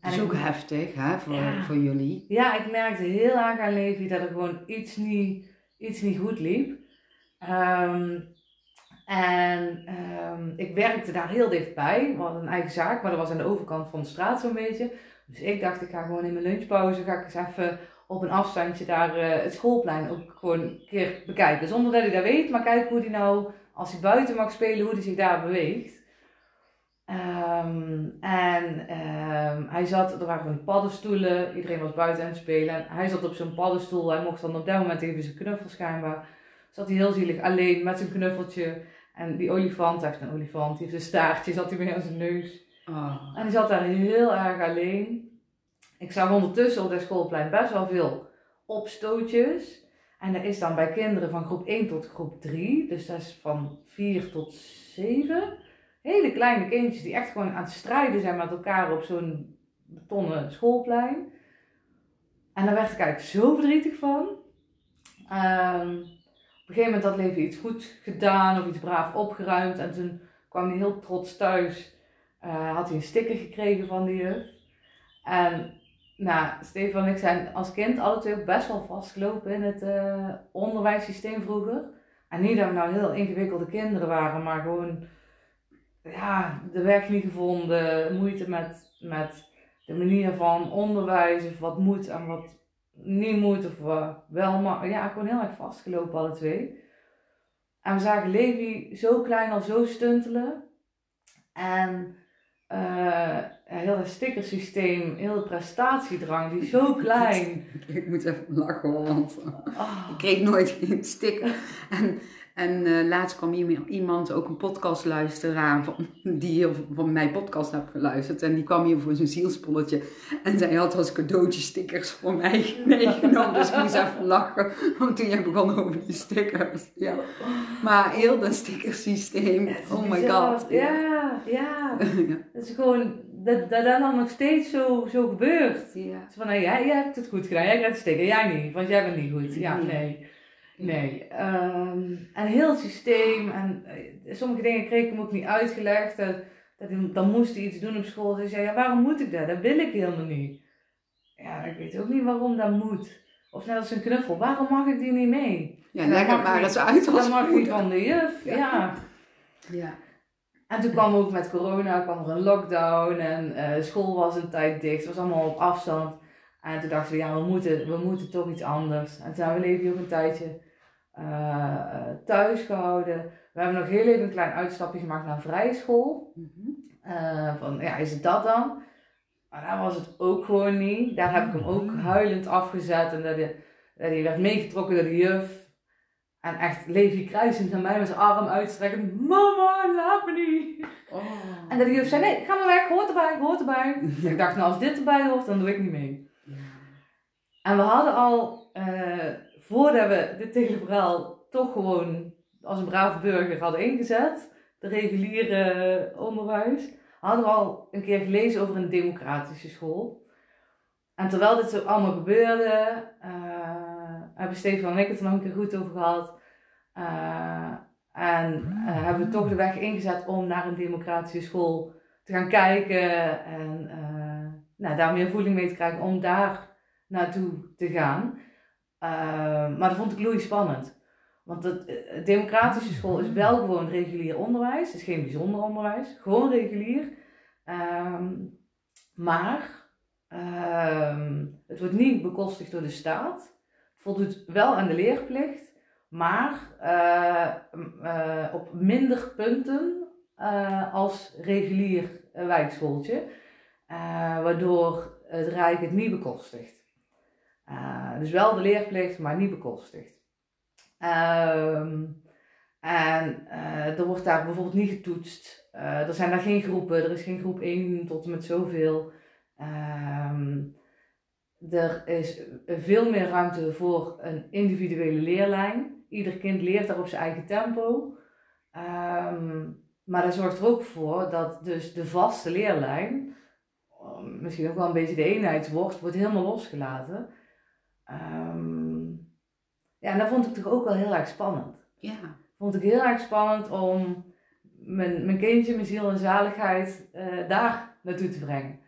Dat is en ook ik- heftig hè, voor, Ja. voor jullie. ja, ik merkte heel erg aan Levi dat er gewoon iets niet, iets niet goed liep. Ehm, en ehm, ik werkte daar heel dichtbij. We hadden een eigen zaak, maar dat was aan de overkant van de straat zo'n beetje. Dus ik dacht, ik ga gewoon in mijn lunchpauze, ga ik eens even op een afstandje daar eh, het schoolplein ook gewoon een keer bekijken. Zonder dat hij dat weet, maar kijken hoe hij nou, als hij buiten mag spelen, hoe hij zich daar beweegt. Ehm, en ehm, hij zat, er waren van die paddenstoelen, iedereen was buiten aan het spelen. En hij zat op zo'n paddenstoel, hij mocht dan op dat moment even zijn knuffel schijnbaar. Zat hij heel zielig alleen met zijn knuffeltje. En die olifant, hij heeft een olifant, die heeft een staartje, zat hij mee aan zijn neus. Oh. En die zat daar heel erg alleen. Ik zag ondertussen op dat schoolplein best wel veel opstootjes. En dat is dan bij kinderen van groep 1 tot groep 3. Dus dat is van 4 tot 7. Hele kleine kindjes die echt gewoon aan het strijden zijn met elkaar op zo'n betonnen schoolplein. En daar werd ik eigenlijk zo verdrietig van. Ehm, op een gegeven moment had Levi iets goed gedaan of iets braaf opgeruimd. En toen kwam hij heel trots thuis. Eh, had hij een sticker gekregen van de juf. En nou, Stefan en ik zijn als kind twee ook best wel vastgelopen in het eh, onderwijssysteem vroeger. En niet dat we nou heel ingewikkelde kinderen waren, maar gewoon ja, de weg niet gevonden, moeite met, met de manier van onderwijs, of wat moet en wat niet moet, of wel maar Ja, gewoon heel erg vastgelopen alle twee. En we zagen Levi zo klein al zo stuntelen. En eh, heel het stickersysteem, heel het prestatiedrang, die is zo klein. Ik moet even lachen, want Ah. ik kreeg nooit geen sticker. En, en eh, laatst kwam iemand- iemand, ook een podcastluisteraar, van, die heel van mijn podcast heeft geluisterd. En die kwam hier voor zijn zielspolletje. En zij had als cadeautje stickers voor mij meegenomen. Dus ik moest even lachen, want toen jij begon over die stickers. Ja. Maar heel dat stickersysteem, Het is oh my god. Ja, ja. ja. Dat is gewoon, dat dat dan nog steeds zo, zo gebeurt. ja. Het van, nou, jij, jij hebt het goed gedaan, jij krijgt de sticker, jij niet, want jij bent niet goed. Ja, Nee. Nee. Ehm, en heel het systeem, en eh, sommige dingen kreeg ik hem ook niet uitgelegd. Dat, dat dan moest hij iets doen op school. Dus zei, ja, waarom moet ik dat? Dat wil ik helemaal niet. Ja, ik weet ook niet waarom dat moet. Of net als een knuffel, waarom mag ik die niet mee? Ja, leg het maar eens uit als Dan mag moeder. van de juf, Ja. ja. Ja. En toen kwam ook met corona kwam er een lockdown en eh, school was een tijd dicht. Het was allemaal op afstand. En toen dachten we, ja, we moeten, we moeten toch iets anders. En toen hebben we Levi ook een tijdje eh, thuis gehouden. We hebben nog heel even een klein uitstapje gemaakt naar een vrije school. Mhm. Eh, van, ja, is het dat dan? Maar daar was het ook gewoon niet. Daar heb ik hem ook huilend afgezet. En dat hij, dat hij werd meegetrokken door de juf. En echt Levi kruisend naar mij met zijn arm uitstrekkend. Mama, laat me niet. Oh. En dat de juf zei, nee, ga maar weg, hoort erbij, hoort erbij. ik dacht, nou als dit erbij hoort, dan doe ik niet mee. En we hadden al, eh, voordat we dit hele verhaal toch gewoon als een brave burger hadden ingezet, de reguliere onderwijs, hadden we al een keer gelezen over een democratische school. En terwijl dit zo allemaal gebeurde, eh, hebben Stefan en ik het er nog een keer goed over gehad. Eh, en eh, hebben we toch de weg ingezet om naar een democratische school te gaan kijken. En eh, nou, daar meer voeling mee te krijgen om daar naartoe te gaan. Eh, maar dat vond ik loei spannend. Want het, het democratische school is wel gewoon regulier onderwijs. Het is geen bijzonder onderwijs. Gewoon regulier. Ehm, maar ehm, het wordt niet bekostigd door de staat. Voldoet wel aan de leerplicht. Maar eh, eh, op minder punten eh, als regulier eh, wijkschooltje. Eh, waardoor het Rijk het niet bekostigt. Eh, dus wel de leerplicht, maar niet bekostigd. Ehm, en eh, er wordt daar bijvoorbeeld niet getoetst. Eh, er zijn daar geen groepen. Er is geen groep 1 tot en met zoveel. Ehm, er is veel meer ruimte voor een individuele leerlijn. Ieder kind leert daar op zijn eigen tempo. Ehm, maar dat zorgt er ook voor dat dus de vaste leerlijn, eh, misschien ook wel een beetje de eenheidsworst, wordt helemaal losgelaten. Ehm, ja, en dat vond ik toch ook wel heel erg spannend. Ja. Vond ik heel erg spannend om mijn, mijn kindje, mijn ziel en zaligheid eh, daar naartoe te brengen.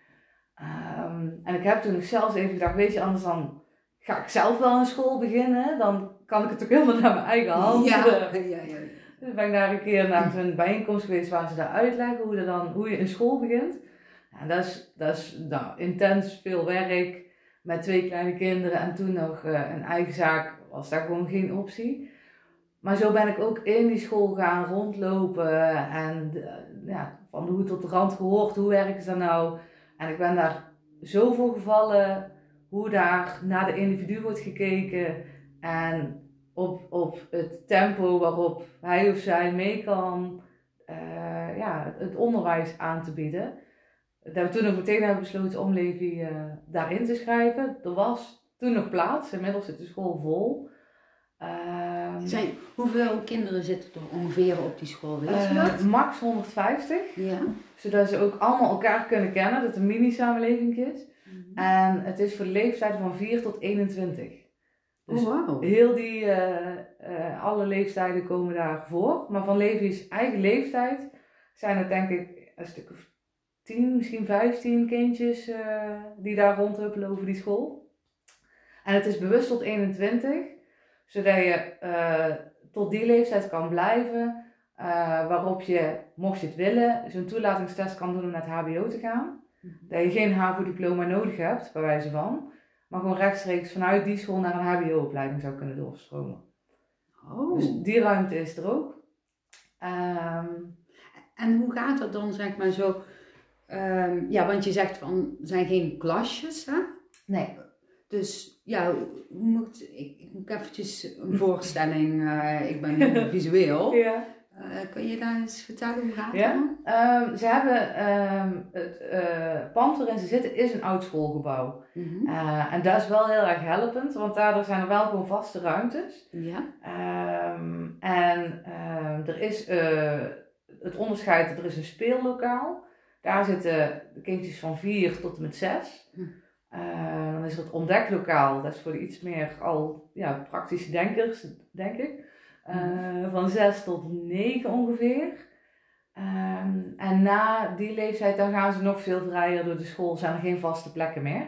Ehm, en ik heb toen zelfs even gedacht, weet je, anders dan ga ik zelf wel een school beginnen. Dan kan ik het ook helemaal naar mijn eigen hand. Ja, eh, ja, ja. dus ben ik daar een keer naar zo'n bijeenkomst geweest waar ze daar uitleggen hoe, dan, hoe je een school begint. En dat is, dat is nou, intens veel werk met twee kleine kinderen en toen nog eh, een eigen zaak was daar gewoon geen optie. Maar zo ben ik ook in die school gaan rondlopen en eh, ja, van de hoed tot de rand gehoord, hoe werken ze nou? En ik ben daar zoveel gevallen, hoe daar naar de individu wordt gekeken en op, op het tempo waarop hij of zij mee kan eh, ja, het onderwijs aan te bieden. Dat we toen ook meteen hebben besloten om Levi eh, daarin te schrijven. Er was toen nog plaats, inmiddels zit de school vol. Ehm, Zijn, hoeveel kinderen zitten er ongeveer op die school? Weet je eh, dat? max 150, Ja. zodat ze ook allemaal elkaar kunnen kennen, dat het een mini-samenleving is. En het is voor de leeftijden van 4 tot 21. Dus oh, wauw. Heel die, eh, alle leeftijden komen daar voor. Maar van Levi's eigen leeftijd zijn er denk ik een stuk of 10, misschien 15 kindjes eh, die daar rondhuppelen over die school. En het is bewust tot 21, zodat je tot die leeftijd kan blijven. eh, waarop je, mocht je het willen, zo'n toelatingstest kan doen om naar het HBO te gaan. Dat je geen HAVO-diploma nodig hebt, bij wijze van. Maar gewoon rechtstreeks vanuit die school naar een HBO-opleiding zou kunnen doorstromen. Oh. Dus die ruimte is er ook. Ehm, En hoe gaat dat dan, zeg maar zo? Ehm, ja, want je zegt van, er zijn geen klasjes, hè? nee. Dus ja, hoe moet ik, ik moet eventjes een voorstelling, eh, ik ben heel visueel. Ja. Eh, kan je daar eens vertellen hoe gaat Ja? Ehm, ze hebben het het eh, pand waarin ze zitten is een oud schoolgebouw. Eh, en dat is wel heel erg helpend, want daardoor zijn er wel gewoon vaste ruimtes. Ja. En er is het onderscheid, er is een speellokaal. Daar zitten de kindjes van 4 tot en met 6. Hm. Eh, dan is er het ontdeklokaal, dat is voor de iets meer al ja, praktische denkers, denk ik. Eh, van 6 tot 9 ongeveer. Ehm, en na die leeftijd dan gaan ze nog veel vrijer door de school, zijn er geen vaste plekken meer.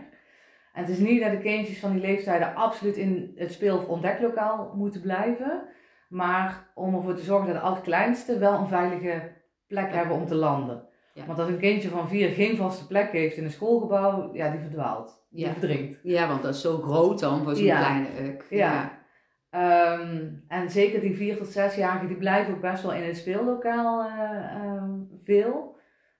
En het is niet dat de kindjes van die leeftijden absoluut in het speel- of ontdeklokaal moeten blijven. Maar om ervoor te zorgen dat de allerkleinste wel een veilige plek hebben om te landen. Ja. Want als een kindje van vier geen vaste plek heeft in een schoolgebouw, ja, die verdwaalt. Die Ja. verdrinkt. ja, want dat is zo groot dan voor zo'n Ja. kleine uk. Ja. Ehm, en zeker die vier tot zesjarigen, die blijven ook best wel in het speellokaal eh, ehm, veel.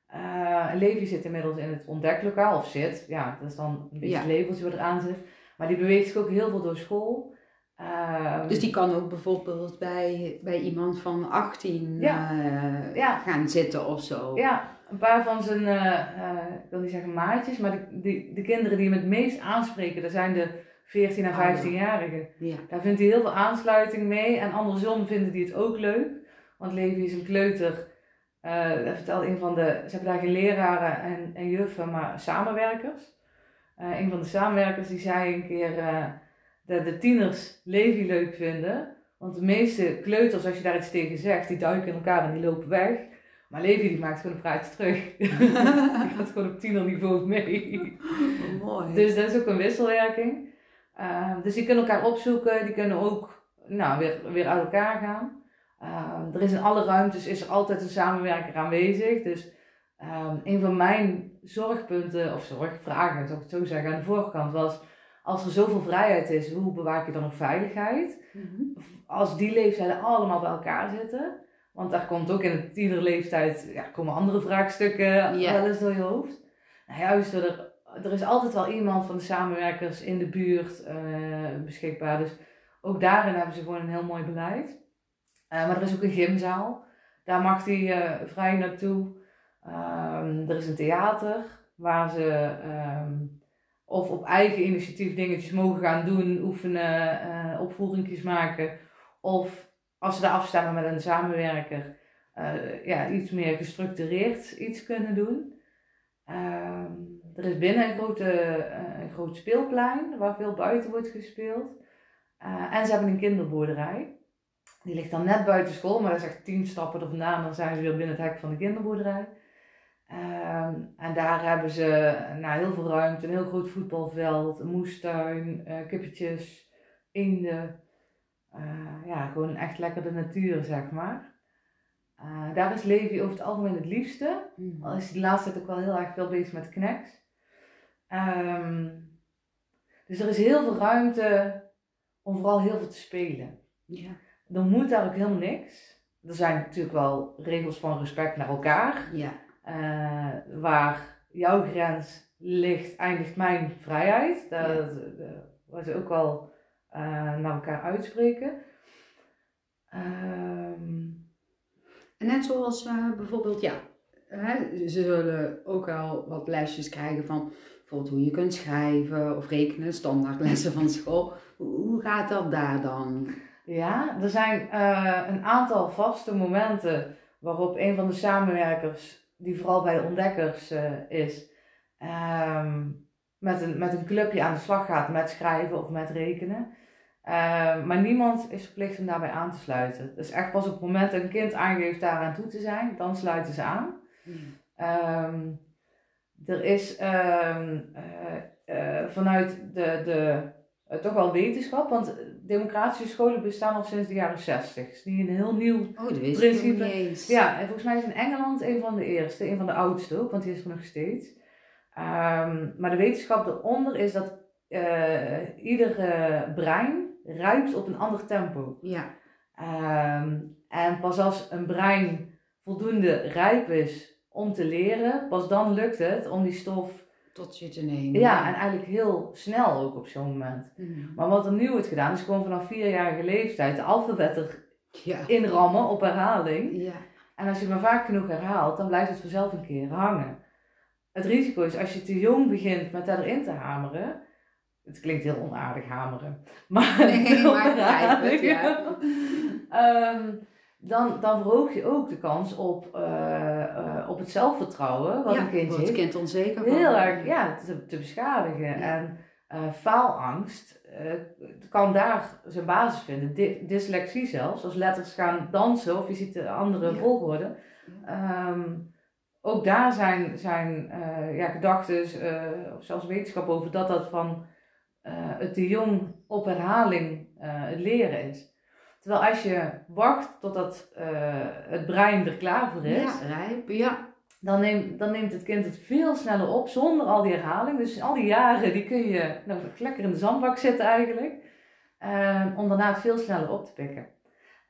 Eh Levi zit inmiddels in het ontdeklokaal, of zit, ja, dat is dan een beetje het labeltje wat eraan zit. Maar die beweegt zich ook heel veel door school. Ehm, Dus die kan ook bijvoorbeeld bij, bij iemand van 18 Ja. eh, Ja. gaan zitten of zo. Ja, een paar van zijn, eh, eh, ik wil niet zeggen maatjes, maar de, de, de kinderen die hem het meest aanspreken, dat zijn de 14 en Oh. 15-jarigen. Ja. Daar vindt hij heel veel aansluiting mee. En andersom vinden die het ook leuk. Want Levi is een kleuter. eh dat vertelde een van de. Ze hebben daar geen leraren en, en juffen, maar samenwerkers. Eh, een van de samenwerkers die zei een keer. eh, dat de tieners Levi leuk vinden. Want de meeste kleuters, als je daar iets tegen zegt, die duiken in elkaar en die lopen weg. Maar Levi die maakt gewoon een praatje terug. die gaat gewoon op tienerniveau mee. Mooi. Dus dat is ook een wisselwerking. Ehm, dus die kunnen elkaar opzoeken, die kunnen ook nou, weer, weer uit elkaar gaan. Ehm, er is in alle ruimtes is er altijd een samenwerker aanwezig. Dus ehm, een van mijn zorgpunten, of zorgvragen, zou ik het zo zeggen, aan de voorkant was... Als er zoveel vrijheid is, hoe bewaak je dan nog veiligheid? Mhm. Als die leeftijden allemaal bij elkaar zitten... Want daar komt ook in een tienerleeftijd, ja, komen andere vraagstukken Ja. wel eens door je hoofd. Nou, juist door er, er is altijd wel iemand van de samenwerkers in de buurt eh, beschikbaar. Dus ook daarin hebben ze gewoon een heel mooi beleid. Eh, maar er is ook een gymzaal. Daar mag hij eh, vrij naartoe. Ehm, er is een theater waar ze ehm, of op eigen initiatief dingetjes mogen gaan doen, oefenen, opvoeringjes maken. Of als ze daar afstemmen met een samenwerker, eh, ja, iets meer gestructureerd iets kunnen doen. Ehm, er is binnen een, grote, eh, een groot speelplein waar veel buiten wordt gespeeld. Eh, en ze hebben een kinderboerderij. Die ligt dan net buiten school, maar dat is echt tien stappen er vandaan. Dan zijn ze weer binnen het hek van de kinderboerderij. Ehm, en daar hebben ze nou, heel veel ruimte, een heel groot voetbalveld, een moestuin, kippetjes, eenden. Eh, ja, gewoon echt lekker de natuur, zeg maar. Eh, daar is Levi over het algemeen het liefste. Mhm. Al is hij de laatste tijd ook wel heel erg veel bezig met knacks. Ehm, dus er is heel veel ruimte om vooral heel veel te spelen. Ja. Er moet daar ook helemaal niks. Er zijn natuurlijk wel regels van respect naar elkaar. Ja. Eh, waar jouw grens ligt, eindigt mijn vrijheid. Dat, Ja. dat- ze ook wel naar elkaar uitspreken. Ehm, En net zoals eh, bijvoorbeeld, ja, hè, ze zullen ook wel wat lesjes krijgen van bijvoorbeeld hoe je kunt schrijven of rekenen, standaardlessen van school. Hoe, gaat dat daar dan? Ja, er zijn eh, een aantal vaste momenten waarop een van de samenwerkers, die vooral bij de ontdekkers eh, is, ehm, met, een, met een clubje aan de slag gaat met schrijven of met rekenen. Eh, maar niemand is verplicht om daarbij aan te sluiten. Dus echt pas op het moment dat een kind aangeeft daaraan toe te zijn, dan sluiten ze aan. Ehm, er is ehm, eh, eh, vanuit de, de eh, toch wel wetenschap, want democratische scholen bestaan al sinds de jaren 60. Het is niet een heel nieuw. Oh, dat Principe. nog niet eens. Ja, en volgens mij is in Engeland een van de eerste, een van de oudste ook, want die is er nog steeds. Ehm, maar de wetenschap eronder is dat ieder eh, brein rijpt op een ander tempo. Ja. Ehm, en pas als een brein voldoende rijp is om te leren, pas dan lukt het om die stof. Tot je te nemen. Ja, en eigenlijk heel snel ook op zo'n moment. Mhm. Maar wat er nu wordt gedaan, is gewoon vanaf vierjarige leeftijd de alfabet Ja. erin rammen op herhaling. Ja. En als je maar vaak genoeg herhaalt, dan blijft het vanzelf een keer hangen. Het risico is als je te jong begint met dat erin te hameren. Het klinkt heel onaardig hameren. Maar, Nee, maar het, ja. Ehm, dan, dan verhoog je ook de kans op, eh, eh, op het zelfvertrouwen wat ja, een wordt het kind onzeker van. heel erg ja, te, te beschadigen. Ja. En eh, faalangst kan daar zijn basis vinden. Dy- dyslexie zelfs, als letters gaan dansen of je ziet de andere Ja. volgorde. Ehm, ook daar zijn, zijn ja, gedachten of zelfs wetenschap over dat dat van het te jong op herhaling eh, het leren is. Terwijl als je wacht totdat eh, het brein er klaar voor is, Ja, rijp. Ja. dan neemt, dan neemt het kind het veel sneller op zonder al die herhaling. Dus al die jaren die kun je nou, lekker in de zandbak zitten eigenlijk. eh, om daarna het veel sneller op te pikken.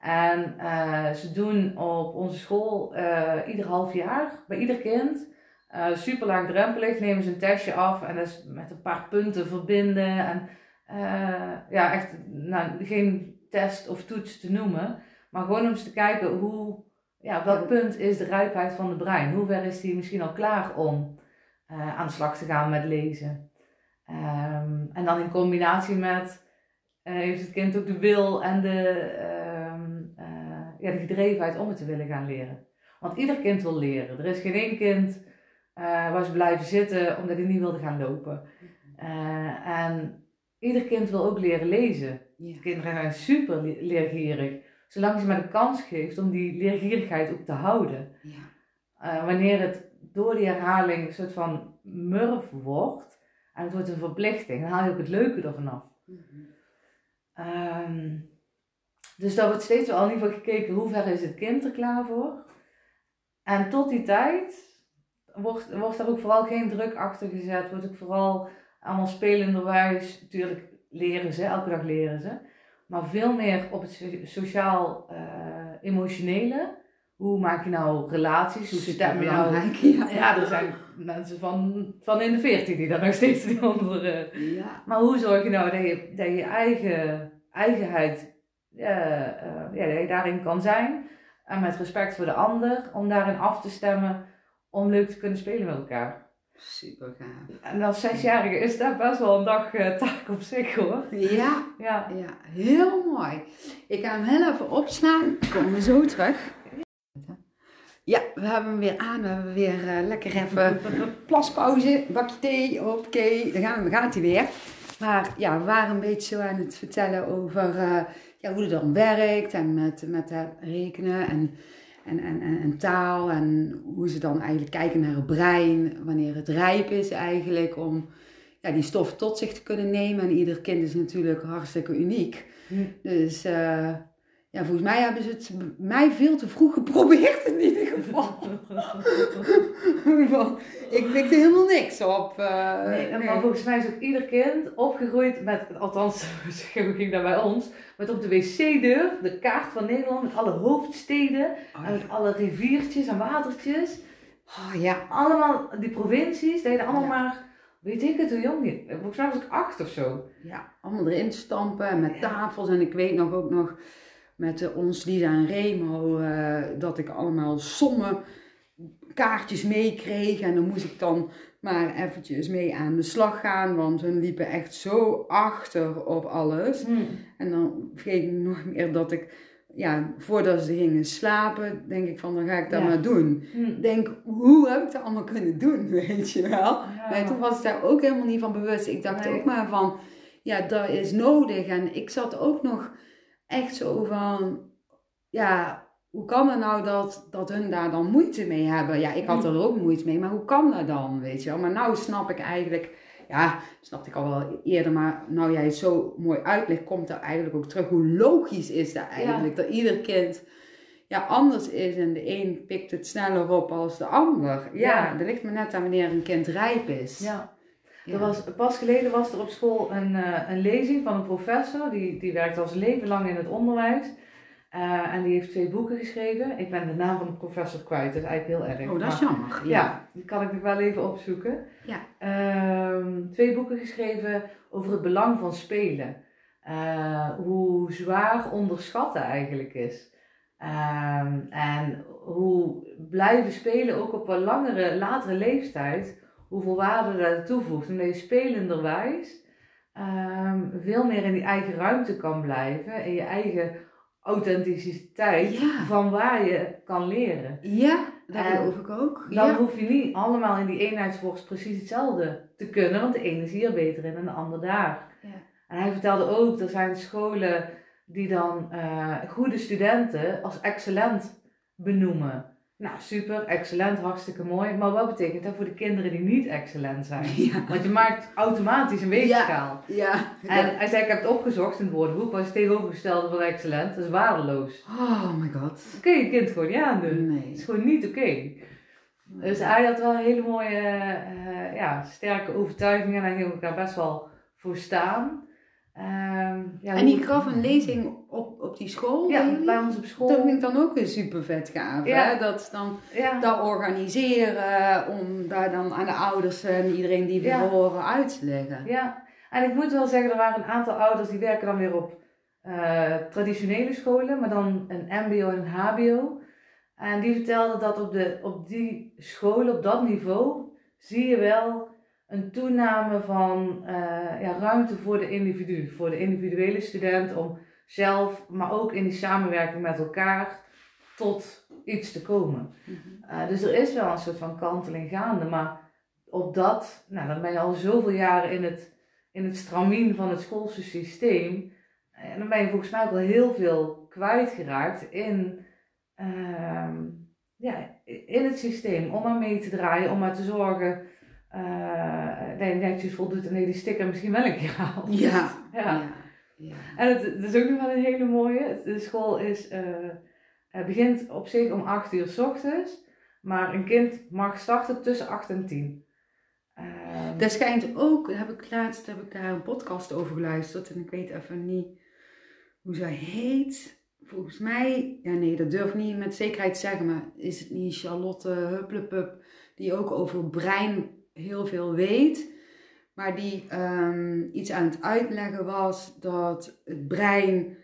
En eh, ze doen op onze school eh, ieder half jaar bij ieder kind. Eh super laagdrempelig nemen ze een testje af en dat is met een paar punten verbinden. En eh, ja, echt nou, geen test of toets te noemen. Maar gewoon om eens te kijken hoe, ja, welk punt is de rijpheid van de brein? Hoe ver is die misschien al klaar om eh, aan de slag te gaan met lezen? Ehm, en dan in combinatie met, heeft het kind ook de wil en de, ehm, eh, ja, de gedrevenheid om het te willen gaan leren. Want ieder kind wil leren. Er is geen één kind eh, waar ze blijven zitten omdat hij niet wilde gaan lopen. Eh, en ieder kind wil ook leren lezen. Ja. Kinderen zijn super le- leergierig. Zolang ze maar de kans geeft om die leergierigheid ook te houden. Ja. Eh, wanneer het door die herhaling een soort van murf wordt en het wordt een verplichting, dan haal je ook het leuke ervan af. Ehm, dus daar wordt steeds wel in ieder geval gekeken hoe ver is het kind er klaar voor. En tot die tijd wordt, wordt daar ook vooral geen druk achter gezet. Wordt ook vooral allemaal spelenderwijs. Natuurlijk leren ze, elke dag leren ze. Maar veel meer op het so- sociaal-emotionele. hoe maak je nou relaties? Hoe stem je nou... Ja. Ja, er zijn mensen van, van in de veertien die daar nog steeds die andere... Ja. Maar hoe zorg je nou dat je, dat je eigen eigenheid, eh, eh, ja, dat je daarin kan zijn. En met respect voor de ander, om daarin af te stemmen, om leuk te kunnen spelen met elkaar. Super gaaf. En als zesjarige is dat best wel een dag eh, taak op zich hoor. Ja, Ja. ja, heel mooi. Ik ga hem heel even opslaan. Komen we zo terug. Ja, we hebben hem weer aan. We hebben weer eh, lekker even plaspauze, bakje thee, oké, dan gaan we, gaat hij weer. Maar ja, we waren een beetje zo aan het vertellen over eh, ja, hoe het dan werkt en met, met het rekenen en, en, en, en, en taal en hoe ze dan eigenlijk kijken naar het brein, wanneer het rijp is eigenlijk om ja, die stof tot zich te kunnen nemen. En ieder kind is natuurlijk hartstikke uniek. Hm. Dus eh, ja, volgens mij hebben ze het mij veel te vroeg geprobeerd in ieder geval. Ik pikte helemaal niks op. eh, Nee, maar volgens mij is ook ieder kind opgegroeid met, althans, hoe ging dat bij ons, met op de wc-deur de kaart van Nederland met alle hoofdsteden Oh, en met alle riviertjes en watertjes. oh, ja. allemaal die provincies deden allemaal Ja. maar, weet ik het hoe jong volgens mij was ik acht of zo. ja, allemaal erin stampen en met Ja. tafels. En ik weet nog ook nog met eh, ons Lisa en Remo eh, dat ik allemaal sommen kaartjes meekreeg. En dan moest ik dan maar eventjes mee aan de slag gaan, want hun liepen echt zo achter op alles. En dan vergeet ik nog meer dat ik, ja, voordat ze gingen slapen, denk ik van, dan ga ik dat Ja. maar doen. Ik denk, hoe heb ik dat allemaal kunnen doen, weet je wel? Ja. Nee, toen was ik daar ook helemaal niet van bewust. Ik dacht Nee. ook maar van, ja, dat is nodig. En ik zat ook nog echt zo van, ja, hoe kan het nou dat, dat hun daar dan moeite mee hebben? Ja, ik had er ook moeite mee, maar hoe kan dat dan, weet je wel? Maar nou snap ik eigenlijk, ja, snapte ik al wel eerder, maar nou jij het zo mooi uitlegt, komt er eigenlijk ook terug. Hoe logisch is dat eigenlijk? Dat ieder kind ja, anders is en de een pikt het sneller op als de ander. Ja, Ja. dat ligt me net aan wanneer een kind rijp is. Ja. Ja. Er was, pas geleden was er op school een, eh, een lezing van een professor, die, die werkt al zijn leven lang in het onderwijs. Eh, en die heeft twee boeken geschreven. Ik ben de naam van de professor kwijt, dat is eigenlijk heel erg. Oh, dat is jammer. Ja, die kan ik nog wel even opzoeken. Ja. Ehm, twee boeken geschreven over het belang van spelen. Eh, hoe zwaar onderschatten eigenlijk is. Ehm, en hoe blijven spelen ook op een langere, latere leeftijd, hoeveel waarde dat toevoegt. Omdat je spelenderwijs ehm, veel meer in die eigen ruimte kan blijven. In je eigen authenticiteit Ja. van waar je kan leren. Ja, dat En geloof ik ook. Dan ja. hoef je niet allemaal in die eenheidsworst precies hetzelfde te kunnen, want de ene is hier beter in en de ander daar. Ja. En hij vertelde ook, er zijn scholen die dan eh, goede studenten als excellent benoemen. Nou, super, excellent, hartstikke mooi. Maar wat betekent dat voor de kinderen die niet excellent zijn? Ja. Want je maakt automatisch een weegschaal. Ja. En hij zei, ik heb het opgezocht in het woordenboek, maar het tegenovergestelde van excellent, dat is waardeloos. Oh my god. Dat kun je je kind gewoon niet aandoen. Het is Nee. gewoon niet oké. Dus hij had wel een hele mooie, eh, ja, sterke overtuigingen en hij ging ook daar best wel voor staan. Ehm, ja, En die gaf een lezing op, op die school? bij Ja, bij ons op school. Dat vind ik dan ook weer super vet gaaf. Ja. Hè? Dat dan Ja, dat organiseren om daar dan aan de ouders en iedereen die we horen uit te leggen. ja, en ik moet wel zeggen, er waren een aantal ouders die werken dan weer op eh, traditionele scholen, maar dan een mbo en een hbo. En die vertelden dat op, de, op die scholen, op dat niveau, zie je wel een toename van eh, ja, ruimte voor de individu, voor de individuele student om zelf, maar ook in die samenwerking met elkaar, tot iets te komen. Mhm. Uh, dus er is wel een soort van kanteling gaande, maar op dat, nou dan ben je al zoveel jaren in het, in het stramien van het schoolse systeem. En dan ben je volgens mij ook wel heel veel kwijtgeraakt in, ehm, ja, in het systeem. Om maar mee te draaien, om maar te zorgen dat je netjes voldoet en die sticker misschien wel een keer haalt. Ja. ja. ja. ja. En het, het, is ook nog wel een hele mooie. De school is, uh, begint op zich om 8 uur s ochtends. Maar een kind mag starten tussen 8 en 10. Um, dat schijnt ook, heb ik laatst heb ik daar een podcast over geluisterd en ik weet even niet hoe zij heet. Volgens mij, ja nee, dat durf ik niet met zekerheid te zeggen, maar is het niet Charlotte Hupplepup die ook over brein heel veel weet, maar die um, iets aan het uitleggen was dat het brein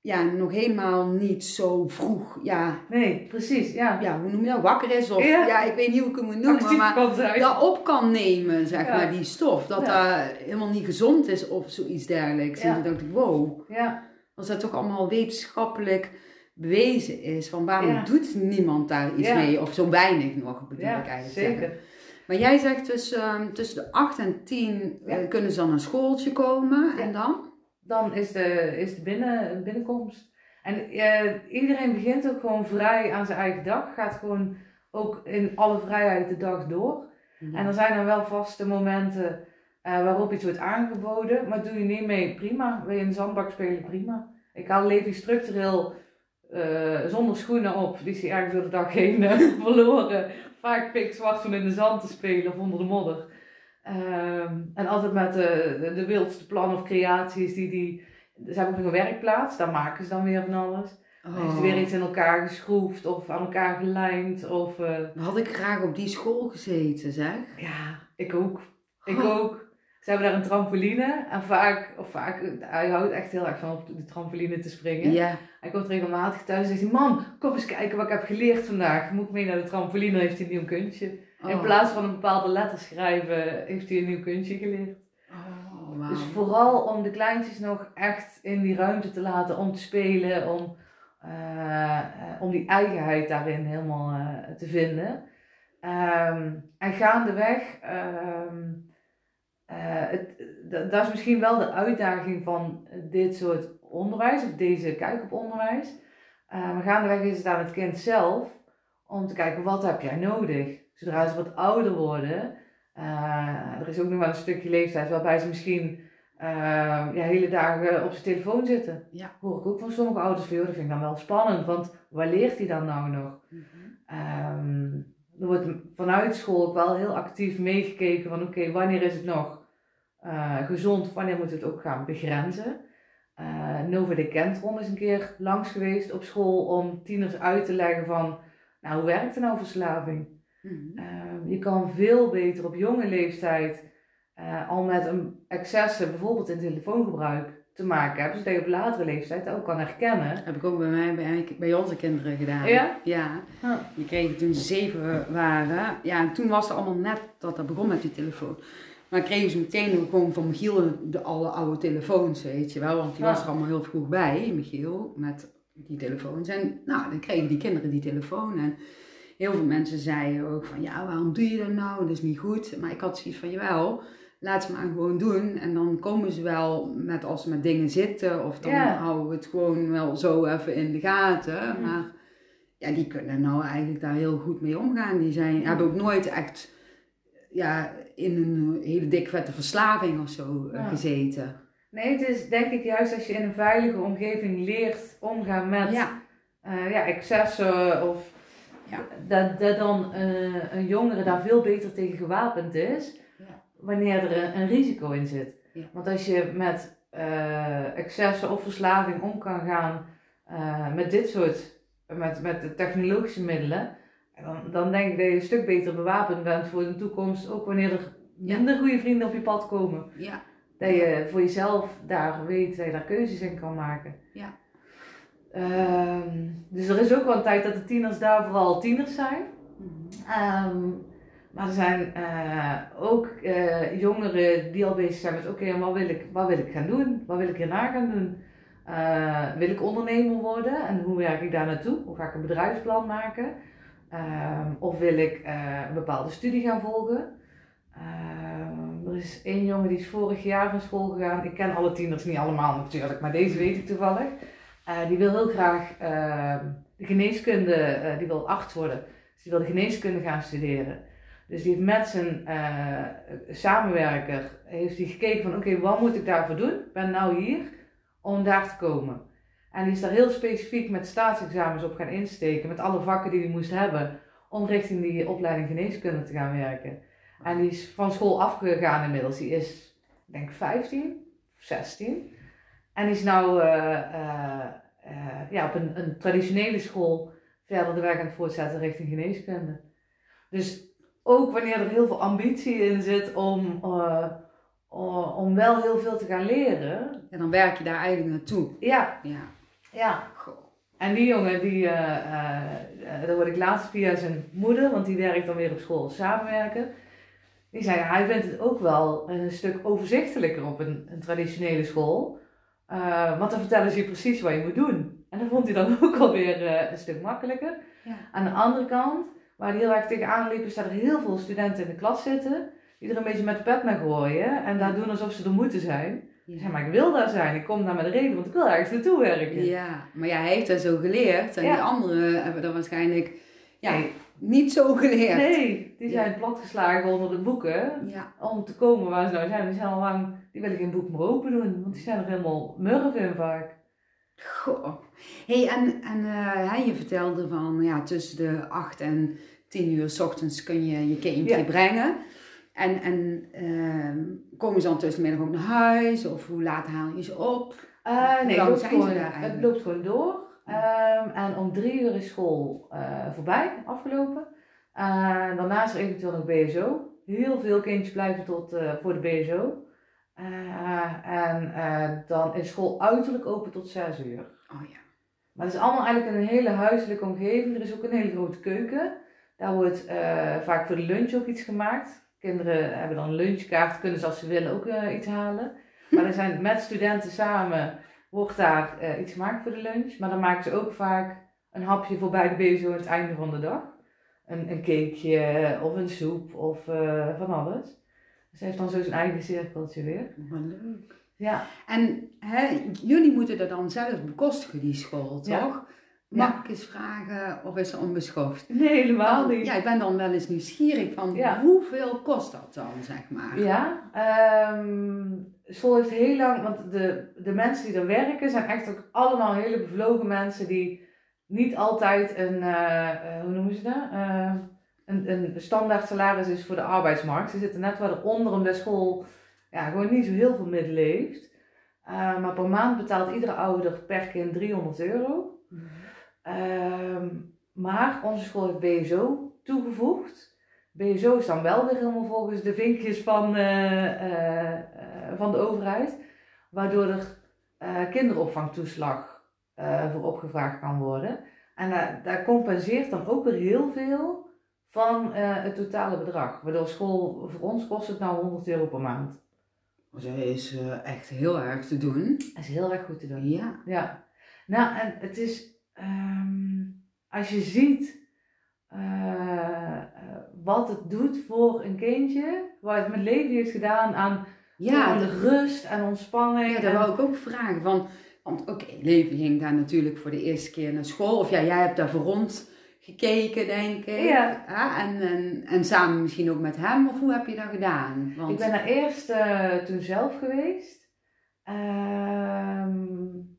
ja, nog helemaal niet zo vroeg, ja. Nee, precies, ja. Ja, hoe noem je dat? Wakker is of, ja, ja ik weet niet hoe ik het moet noemen, maar dat op kan nemen, zeg ja. maar, die stof. Dat ja. dat helemaal niet gezond is of zoiets dergelijks. En toen dacht ik, wow. Ja. Als dat toch allemaal wetenschappelijk bewezen is, van waarom doet niemand daar iets mee? Of zo weinig nog, bedoel ik eigenlijk zeker. Zeggen. Maar jij zegt dus um, tussen de 8 en 10 uh, kunnen ze dan een schooltje komen en dan? dan is de, is de binnen, binnenkomst. En uh, iedereen begint ook gewoon vrij aan zijn eigen dag. Gaat gewoon ook in alle vrijheid de dag door. Ja. En er zijn dan wel vaste momenten uh, waarop iets wordt aangeboden. Maar doe je niet mee, prima. Wil je de zandbak spelen, prima. Ik haal Levi structureel uh, zonder schoenen op. Die is hij ergens door de dag heen verloren. Vaak pikzwart om in de zand te spelen of onder de modder. Um, en altijd met de, de, de, wildste plannen of creaties die die... Ze hebben ook nog een werkplaats, daar maken ze dan weer van alles. Dan heeft weer iets in elkaar geschroefd of aan elkaar gelijmd of... Uh... Had ik graag op die school gezeten, zeg. Ja, ik ook. Ik oh. ook. Ze hebben daar een trampoline en vaak, of vaak, hij houdt echt heel erg van op de trampoline te springen. Ja. Hij komt regelmatig thuis en zegt hij, mam, kom eens kijken wat ik heb geleerd vandaag. Moet ik mee naar de trampoline, dan heeft hij een nieuw kunstje. Oh. In plaats van een bepaalde letter schrijven, heeft hij een nieuw kunstje geleerd. Oh, wow. Dus vooral om de kleintjes nog echt in die ruimte te laten om te spelen, om, uh, om die eigenheid daarin helemaal uh, te vinden. Um, en gaandeweg, um, uh, het, dat is misschien wel de uitdaging van dit soort onderwijs, of deze kijk op onderwijs. maar gaandeweg is het aan het kind zelf om te kijken wat heb jij nodig zodra ze wat ouder worden, uh, er is ook nog wel een stukje leeftijd waarbij ze misschien uh, ja, hele dagen op zijn telefoon zitten. Ja. Hoor ik ook van sommige ouders veel, dat vind ik dan wel spannend, want waar leert hij dan nou nog? Mm -hmm. um, er wordt vanuit school ook wel heel actief meegekeken van oké, okay, wanneer is het nog uh, gezond, wanneer moeten we het ook gaan begrenzen? Uh, Nova de Kentron is een keer langs geweest op school om tieners uit te leggen van, nou hoe werkt er nou verslaving? Mm -hmm. uh, je kan veel beter op jonge leeftijd uh, al met een excessen, bijvoorbeeld in telefoongebruik, te maken hebben, zodat je op latere leeftijd ook kan herkennen. Heb ik ook bij mij, bij, bij onze kinderen gedaan. Ja? Ja. Huh. Die kregen toen ze zeven waren. Ja, en toen was het allemaal net dat dat begon met die telefoon. Maar kregen ze meteen gewoon van Michiel de alle oude telefoons, weet je wel. Want die was er allemaal heel vroeg bij, Michiel, met die telefoons. En nou, dan kregen die kinderen die telefoon. En heel veel mensen zeiden ook van, ja, waarom doe je dat nou? Dat is niet goed. Maar ik had zoiets van, jawel, laat ze maar gewoon doen. En dan komen ze wel met, als ze met dingen zitten. Of dan Ja. houden we het gewoon wel zo even in de gaten. Mm. Maar ja, die kunnen nou eigenlijk daar heel goed mee omgaan. Die zijn, hebben ook nooit echt ja, in een hele dik vette verslaving of zo eh, Ja. gezeten. Nee, het is denk ik juist als je in een veilige omgeving leert omgaan met Ja, eh, ja, excessen of Ja. dat, dat dan eh, een jongere daar veel beter tegen gewapend is Ja. wanneer er een, een risico in zit. Ja. Want als je met eh, excessen of verslaving om kan gaan eh, met dit soort, met, met de technologische middelen, dan, dan denk ik dat je een stuk beter bewapend bent voor de toekomst, ook wanneer er minder goede vrienden op je pad komen. ja, Dat je voor jezelf daar weet, dat je daar keuzes in kan maken. Ja. Ehm, dus er is ook wel een tijd dat de tieners daar vooral tieners zijn. Mhm. Ehm, maar er zijn eh, ook eh, jongeren die al bezig zijn met: oké, wat, wil ik, wat wil ik gaan doen? Wat wil ik hierna gaan doen? Eh, wil ik ondernemer worden en hoe werk ik daar naartoe? Hoe ga ik een bedrijfsplan maken? Ehm, of wil ik eh, een bepaalde studie gaan volgen? Ehm, er is één jongen die is vorig jaar van school gegaan. Ik ken alle tieners niet allemaal natuurlijk, maar deze weet ik toevallig. Eh, die wil heel graag uh, de geneeskunde, uh, die wil arts worden. Dus die wil de geneeskunde gaan studeren. Dus die heeft met zijn samenwerker heeft die gekeken van oké, wat moet ik daarvoor doen? Ik ben nou hier om daar te komen. En die is daar heel specifiek met staatsexamens op gaan insteken, met alle vakken die hij moest hebben, om richting die opleiding geneeskunde te gaan werken. En die is van school afgegaan inmiddels. Die is, ik denk 15 of 16. En die is nou uh, uh, uh, ja, op een, een, traditionele school verder de weg aan het voortzetten richting geneeskunde. Dus ook wanneer er heel veel ambitie in zit om, om wel heel veel te gaan leren. En dan werk je daar eigenlijk naartoe. Ja. Ja. Ja. En die jongen, die, daar word ik laatst via zijn moeder, want die werkt dan weer op school samenwerken die zei, hij vindt het ook wel een stuk overzichtelijker op een, een traditionele school. Uh, want dan vertellen ze je precies wat je moet doen. En dat vond hij dan ook alweer uh, een stuk makkelijker. Ja. Aan de andere kant, waar hij heel erg tegenaan liep, is dat er heel veel studenten in de klas zitten. Die er een beetje met de pet naar gooien. En daar doen alsof ze er moeten zijn. Ja. Maar, ik wil daar zijn. Ik kom daar met een reden, want ik wil ergens naartoe werken. Ja, maar ja, hij heeft dat zo geleerd. En die anderen hebben dan waarschijnlijk... Ja, niet zo geleerd. Nee, die zijn ja. platgeslagen onder de boeken ja. om te komen waar ze nou zijn. Die zijn al lang, die willen geen boek meer open doen, want die zijn er helemaal murf in vaak. Goh. hey, en, en uh, je vertelde van ja, tussen de 8 en 10 uur s ochtends kun je je kindje brengen. En, en uh, komen ze dan tussenmiddag ook naar huis? Of hoe laat haal je ze op? Uh, nee, het loopt, gewoon, het loopt gewoon door. Um, en om drie uur is school uh, voorbij, afgelopen. Uh, daarna is er eventueel nog BSO. Heel veel kindjes blijven tot, voor de BSO. en dan is school uiterlijk open tot zes uur. Oh ja. Maar het is allemaal eigenlijk een hele huiselijke omgeving. Er is ook een hele grote keuken. Daar wordt vaak voor de lunch ook iets gemaakt. Kinderen hebben dan een lunchkaart, kunnen ze als ze willen ook iets halen. Maar er zijn met studenten samen wordt daar uh, iets gemaakt voor de lunch. Maar dan maken ze ook vaak een hapje voor bij de BSO aan het einde van de dag. Een, een cakeje of een soep of uh, van alles. Dus hij heeft dan zo zijn eigen cirkeltje weer. Wat leuk. Ja. En hè, jullie moeten dat dan zelf bekostigen, die school, toch? Ja. Mag ik eens vragen of is ze onbeschoft? Nee, helemaal niet. Ja, ik ben dan wel eens nieuwsgierig van hoeveel kost dat dan, zeg maar? Ja, um, school heeft heel lang, want de, de mensen die er werken zijn echt ook allemaal hele bevlogen mensen die niet altijd een, uh, hoe noemen ze dat? Uh, een, een standaard salaris is voor de arbeidsmarkt. Ze zitten net wat eronder omdat school ja, gewoon niet zo heel veel middelen heeft. Uh, maar per maand betaalt iedere ouder per kind 300 euro. Mm -hmm. Maar onze school heeft BSO toegevoegd. BSO is dan wel weer helemaal volgens de vinkjes van, uh, uh, van de overheid, waardoor er kinderopvangtoeslag voor opgevraagd kan worden. En daar compenseert dan ook weer heel veel van het totale bedrag. Waardoor school, voor ons kost het nou 100 euro per maand. Dus dat is echt heel erg te doen. Dat is heel erg goed te doen. Ja. ja. Nou, en het is, um, als je ziet uh, wat het doet voor een kindje, wat het met leven heeft gedaan aan, ja, de rust en ontspanning. Ja, dat wou ik ook vragen. Van, want oké, okay, Leven ging daar natuurlijk voor de eerste keer naar school. Of ja, jij hebt daar voor rond gekeken, denk ik. Ja. ja en, en, en samen misschien ook met hem, of hoe heb je dat gedaan? Want... Ik ben daar eerst uh, toen zelf geweest. Um,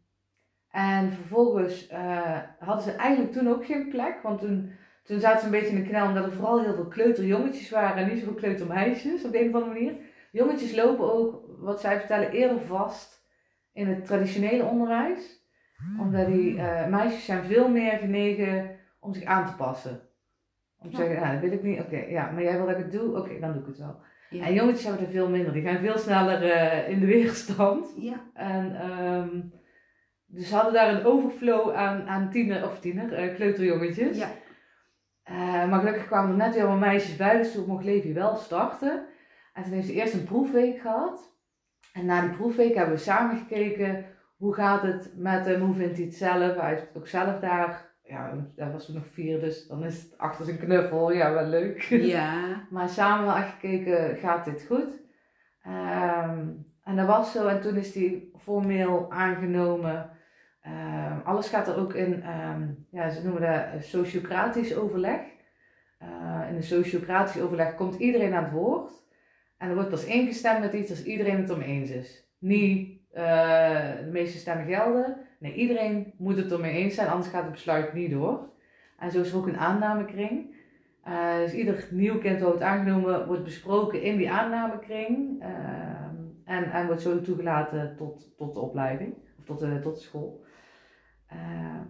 en vervolgens uh, hadden ze eigenlijk toen ook geen plek, want toen toen zaten ze een beetje in de knel omdat er vooral heel veel kleuterjongetjes waren en niet zoveel kleutermeisjes op de een of andere manier. Jongetjes lopen ook, wat zij vertellen, eerder vast in het traditionele onderwijs. Omdat die uh, meisjes zijn veel meer genegen om zich aan te passen. Om te zeggen, nou, dat wil ik niet, oké, ja, maar jij wil dat ik het doe, oké, dan doe ik het wel. En jongetjes hebben er veel minder, die gaan veel sneller uh, in de weerstand. Ja. En um, dus hadden daar een overflow aan, aan tiener, of tiener, uh, kleuterjongetjes. Ja. Uh, maar gelukkig kwamen er net weer allemaal meisjes bij, dus toen mocht Levi wel starten. En toen heeft ze eerst een proefweek gehad. En na die proefweek hebben we samen gekeken hoe gaat het met hem, hoe vindt hij het zelf. Hij heeft ook zelf daar, ja, daar was toen nog vier, dus dan is het achter zijn knuffel, ja, wel leuk. Ja. maar samen wel echt gekeken, gaat dit goed? Ehm, en dat was zo, en toen is die formeel aangenomen. Ehm, alles gaat er ook in, ehm, ja, ze noemen dat eh, sociocratisch overleg. Eh, in een sociocratisch overleg komt iedereen aan het woord. En er wordt pas ingestemd met iets als iedereen het om eens is. Niet eh, de meeste stemmen gelden. Nee, iedereen moet het ermee eens zijn, anders gaat het besluit niet door. En zo is er ook een aannamekring. Dus ieder nieuw kind wordt aangenomen, wordt besproken in die aannamekring. Uh, en, en wordt zo toegelaten tot, tot de opleiding, of tot de, tot de school. Uh,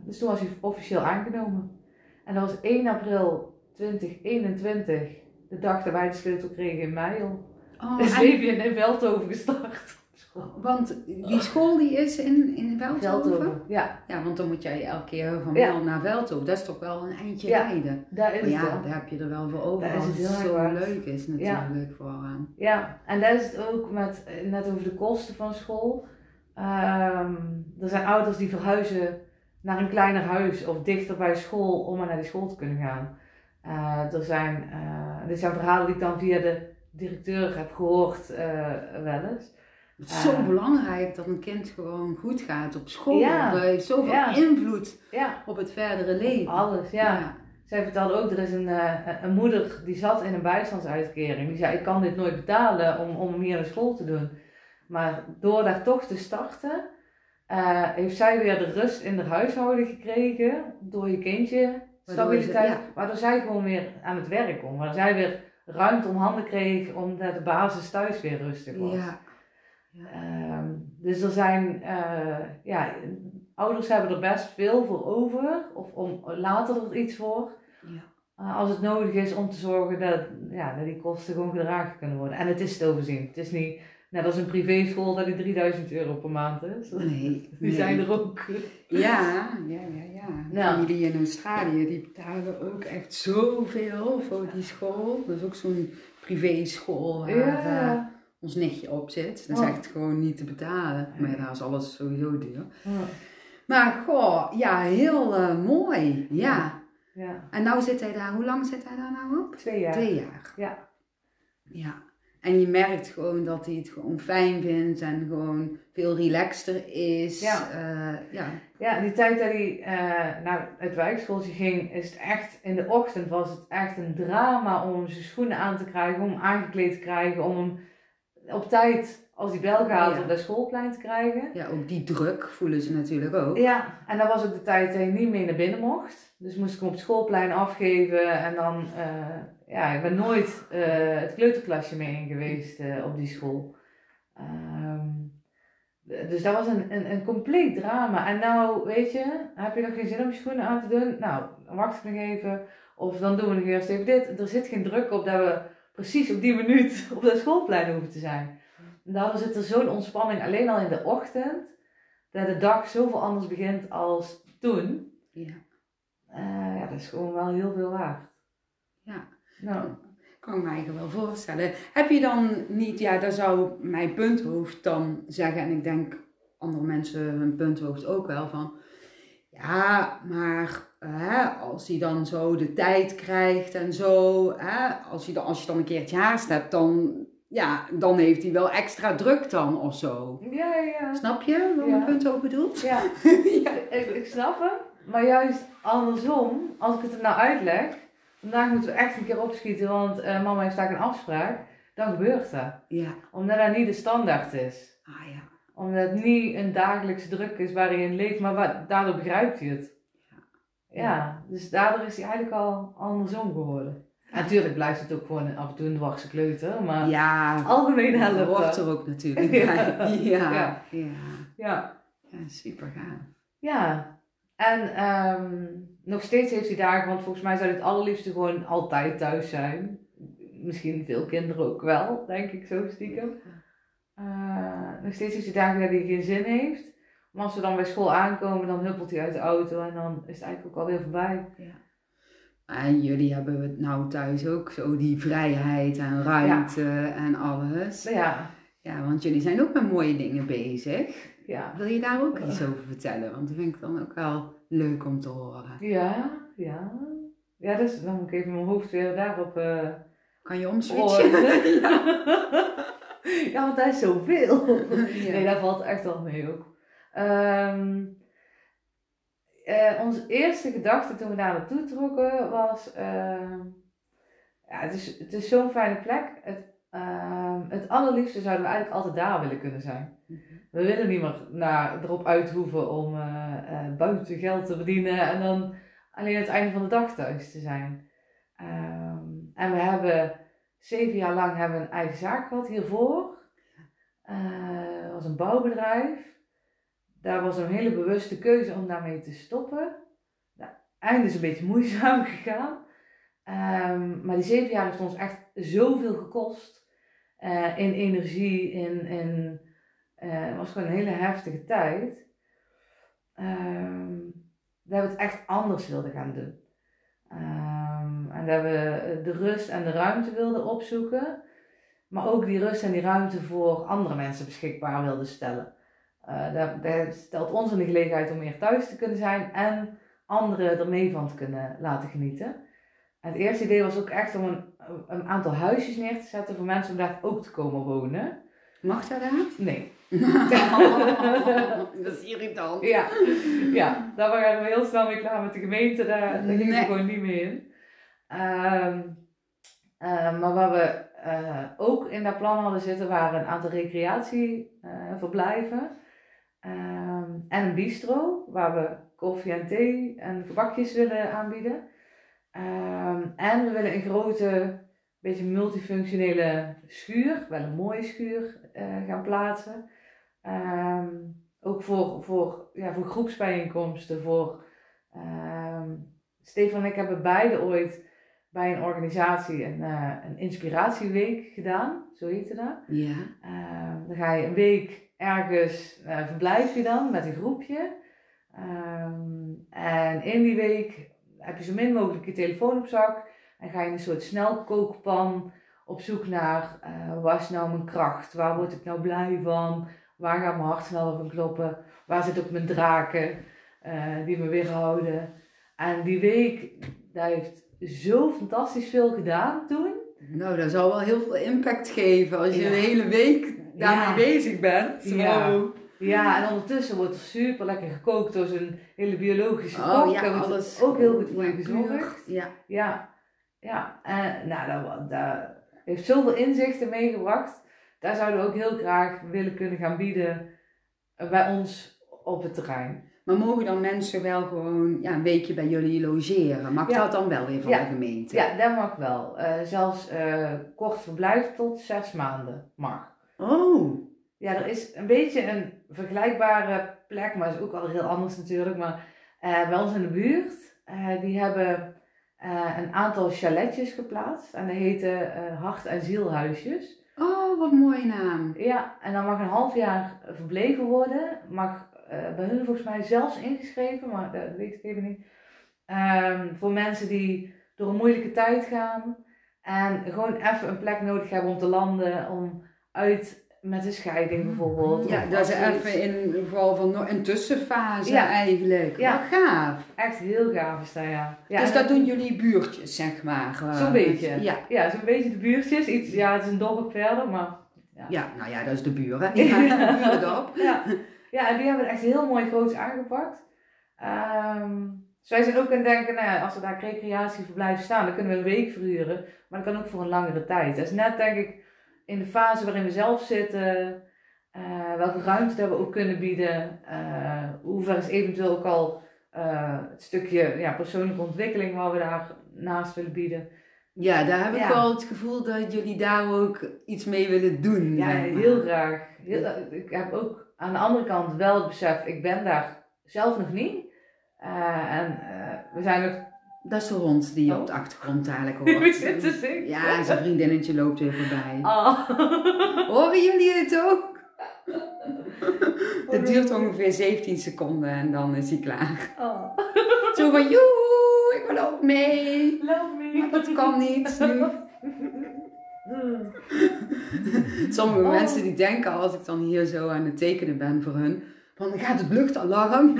dus toen was hij officieel aangenomen. En dat was 1 april 2021, de dag dat wij de sleutel kregen in Meijel. Oh, is en... in Veldhoven gestart. Want die school die is in, in Veldhoven? Veldhoven, ja. Ja, want dan moet jij elke keer van ja. naar Veldhoven. Dat is toch wel een eindje ja, rijden. Daar is maar ja, het daar heb je er wel voor over. Als het, het zo leuk is natuurlijk voor hem. Ja, en dat is het ook met, net over de kosten van school. Um, er zijn ouders die verhuizen naar een kleiner huis of dichter bij school om maar naar die school te kunnen gaan. Uh, er zijn, uh, dit zijn verhalen die ik dan via de directeur heb gehoord uh, wel eens. Het is zo belangrijk dat een kind gewoon goed gaat op school. Ja. Dat heeft zoveel ja. invloed ja. op het verdere leven. Alles, ja. Zij vertelde ook, er is een, een moeder die zat in een bijstandsuitkering. Die zei, ik kan dit nooit betalen om, om hier naar school te doen. Maar door daar toch te starten, uh, heeft zij weer de rust in haar huishouden gekregen. Door je kindje stabiliteit. Ze, Waardoor zij gewoon weer aan het werk kon. Waar zij weer ruimte om handen kreeg omdat de basis thuis weer rustig was. Ja. Uh, dus er zijn, uh, ja, ouders hebben er best veel voor over. Of om later er iets voor. Ja. Uh, als het nodig is om te zorgen dat, ja, dat die kosten gewoon gedragen kunnen worden. En het is te overzien. Het is niet Net als een privéschool dat die 3000 euro per maand is. Nee. Die zijn er ook. Ja, ja, ja, ja. ja. Familie in Australië, die betalen ook echt zoveel voor die school. Dat is ook zo'n privéschool waar ja. uh, ons nichtje op zit. Dat is oh. echt gewoon niet te betalen. Maar daar is alles sowieso duur. Oh. Maar goh, ja, heel uh, mooi. Ja. ja. En nou zit hij daar, hoe lang zit hij daar nou op? Twee jaar. Twee jaar. Ja. Ja. En je merkt gewoon dat hij het gewoon fijn vindt en gewoon veel relaxter is. Ja, uh, ja. ja die tijd dat hij uh, naar het wijkschooltje ging, is het echt, in de ochtend was het echt een drama om zijn schoenen aan te krijgen, om hem aangekleed te krijgen, om hem op tijd, als hij bel gaat, ja. op dat schoolplein te krijgen. Ja, ook die druk voelen ze natuurlijk ook. Ja, en dat was ook de tijd dat hij niet meer naar binnen mocht. Dus moest ik hem op het schoolplein afgeven en dan... Uh, ja, ik ben nooit uh, het kleuterklasje mee in geweest uh, op die school. Um, dus dat was een, een, een compleet drama. En nou, weet je, heb je nog geen zin om je schoenen aan te doen? Nou, wacht ik nog even. Of dan doen we nog eerst even dit. Er zit geen druk op dat we precies op die minuut op dat schoolplein hoeven te zijn. En daardoor zit er zo'n ontspanning alleen al in de ochtend. Dat de dag zoveel anders begint als toen. Ja. Uh, ja, dat is gewoon wel heel veel waard. Ja. Nou, kan ik me eigenlijk wel voorstellen. Heb je dan niet, ja, daar zou mijn punthoofd dan zeggen, en ik denk andere mensen hun punthoofd ook wel van, ja, maar hè, als hij dan zo de tijd krijgt en zo, hè, als, je dan, als je dan een keertje haast hebt, dan, ja, dan heeft hij wel extra druk dan of zo. Ja, ja. Snap je wat mijn punthoofd bedoelt? Ja, ja. Ik, ik snap hem. Maar juist andersom, als ik het er nou uitleg, vandaag moeten we echt een keer opschieten, want uh, mama heeft daar een afspraak. Dan gebeurt dat. Ja. Omdat dat niet de standaard is. Ah ja. Omdat het niet een dagelijkse druk is waarin je leeft, maar wat, daardoor begrijpt hij het. Ja. ja. dus daardoor is hij eigenlijk al andersom geworden. natuurlijk blijft het ook gewoon af en toe een dwarse kleuter, maar ja, algemeen helpt hoort er ook natuurlijk bij. ja. Ja. Ja. ja. ja. super gaaf. Ja, en um, nog steeds heeft hij daar, want volgens mij zou het allerliefste gewoon altijd thuis zijn. Misschien veel kinderen ook wel, denk ik zo stiekem. Uh, nog steeds heeft hij dagen dat hij geen zin heeft. Maar als we dan bij school aankomen, dan huppelt hij uit de auto en dan is het eigenlijk ook alweer voorbij. Ja. En jullie hebben het nou thuis ook zo, die vrijheid en ruimte en alles. Ja. Ja, want jullie zijn ook met mooie dingen bezig. Ja. Wil je daar ook iets over vertellen? Want dat vind ik dan ook wel leuk om te horen. Ja, ja. Ja, dus dan moet ik even mijn hoofd weer daarop... Uh, kan je omswitchen? ja, want dat is zoveel. Ja. Nee, daar valt echt wel mee ook. Ehm, eh, onze eerste gedachte toen we daar naartoe trokken was... ehm, ja, het is, het is zo'n fijne plek. Het, ehm, het allerliefste zouden we eigenlijk altijd daar willen kunnen zijn. We willen niet meer naar, erop uit hoeven om eh, eh, buiten geld te verdienen en dan alleen het einde van de dag thuis te zijn. Ehm, en we hebben zeven jaar lang hebben we een eigen zaak gehad hiervoor. Eh, dat was een bouwbedrijf. Daar was een hele bewuste keuze om daarmee te stoppen. Nou, einde is een beetje moeizaam gegaan. Ehm, maar die zeven jaar heeft ons echt zoveel gekost. Eh, in energie, in, eh, het was gewoon een hele heftige tijd. Ehm, dat we het echt anders wilden gaan doen. Ehm, en dat we de rust en de ruimte wilden opzoeken. Maar ook die rust en die ruimte voor andere mensen beschikbaar wilden stellen. Eh, dat, dat stelt ons in de gelegenheid om meer thuis te kunnen zijn en anderen er mee van te kunnen laten genieten. En het eerste idee was ook echt om een, een aantal huisjes neer te zetten voor mensen om daar ook te komen wonen. Mag dat daar? Nee. dat is irritant. Ja, ja, daar waren we heel snel mee klaar met de gemeente. Daar, we Nee. gewoon niet mee in. Ehm, eh, maar waar we eh, ook in dat plan hadden zitten, waren een aantal recreatieverblijven. Ehm, en een bistro, waar we koffie en thee en gebakjes willen aanbieden. Ehm, en we willen een grote, beetje multifunctionele schuur, wel een mooie schuur, eh, gaan plaatsen. Ehm, ook voor, voor, ja, voor groepsbijeenkomsten, voor... ehm, Stefan en ik hebben beide ooit bij een organisatie een, eh, een inspiratieweek gedaan, zo heette dat. Ja. Dan ga je een week ergens, eh, verblijf je dan met een groepje. En in die week heb je zo min mogelijk je telefoon op zak. En ga je in een soort snelkookpan op zoek naar, eh waar is nou mijn kracht? Waar word ik nou blij van? Waar gaat mijn hart sneller van kloppen? Waar zit ook mijn draken eh, die me weerhouden? En die week, dat heeft zo fantastisch veel gedaan toen. Nou, dat zal wel heel veel impact geven als je Ja. de hele week daarmee Ja. bezig bent. Wow. Ja, en ondertussen wordt er super lekker gekookt door zo'n hele biologische kok. Oh ja, alles. ook heel goed voor je Ja, gezondheid. puur. Ja. Ja, ja. En nou, dat, dat heeft zoveel inzichten meegebracht. Daar zouden we ook heel graag willen kunnen gaan bieden eh, bij ons op het terrein. Maar mogen dan mensen wel gewoon ja, een weekje bij jullie logeren? Mag Ja. dat dan wel weer van Ja. de gemeente? Ja, dat mag wel. Eh, zelfs eh, kort verblijf tot zes maanden mag. Oh. Ja, er is een beetje een vergelijkbare plek, maar is ook al heel anders natuurlijk. Maar eh, bij ons in de buurt, eh, die hebben eh, een aantal chaletjes geplaatst. En dat heten hart- en zielhuisjes. Oh, wat een mooie naam. Ja, en dan mag een half jaar verbleven worden. Mag bij hun volgens mij zelfs ingeschreven, maar dat weet ik even niet. Ehm, voor mensen die door een moeilijke tijd gaan. En gewoon even een plek nodig hebben om te landen. Om uit met een scheiding bijvoorbeeld. Ja, dat is even in geval van een tussenfase Ja. eigenlijk. Ja. Wat gaaf. Echt heel gaaf is dat, ja. ja dus dat doen jullie buurtjes, zeg maar. eh, Zo'n beetje. Ja. Ja, zo'n beetje de buurtjes. Iets, ja, het is een dorp verder, maar... ja, nou ja, dat is de buren. Ja, de burendorp. Ja. ja, en die hebben het echt heel mooi groots aangepakt. Ehm dus wij zijn ook aan het denken, nou ja, als we daar recreatieverblijf staan, dan kunnen we een week verhuren. Maar dat kan ook voor een langere tijd. Dat is net, denk ik, in de fase waarin we zelf zitten. eh, welke ruimte dat we ook kunnen bieden. eh hoe ver is eventueel ook al eh, het stukje ja, persoonlijke ontwikkeling waar we daar naast willen bieden. Ja, daar heb ik Ja. wel het gevoel dat jullie daar ook iets mee willen doen. Ja, heel graag. Heel, ik heb ook aan de andere kant wel het besef, ik ben daar zelf nog niet. En we zijn ook... Dat is de hond die je Oh. op de achtergrond eigenlijk Wie hoort. Ja, zijn vriendinnetje loopt weer voorbij. Oh. Horen jullie het ook? Het duurt ongeveer 17 seconden en dan is hij klaar. Oh. Zo van, joe, ik wil ook mee. Love me. Maar dat kan niet nu. Mm. Sommige Oh. mensen die denken als ik dan hier zo aan het tekenen ben voor hun, van gaat het luchtalarm?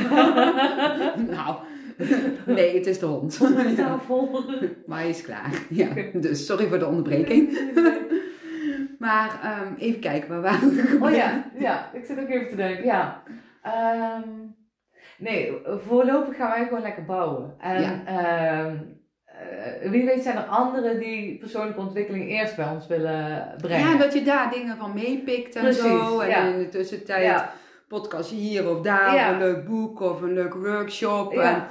nou, nee, het is de hond. Tafel. Maar hij is klaar. Ja, dus sorry voor de onderbreking. Maar ehm, even kijken, waar waren we Oh ja, ja, ik zit ook even te denken. Ja. Ehm, nee, voorlopig gaan wij gewoon lekker bouwen. En Ja. ehm, eh, wie weet zijn er anderen die persoonlijke ontwikkeling eerst bij ons willen brengen. Ja, dat je daar dingen van meepikt en Precies, zo. En ja. in de tussentijd Ja. podcast hier of daar, Ja. of een leuk boek of een leuke workshop. Ja. En,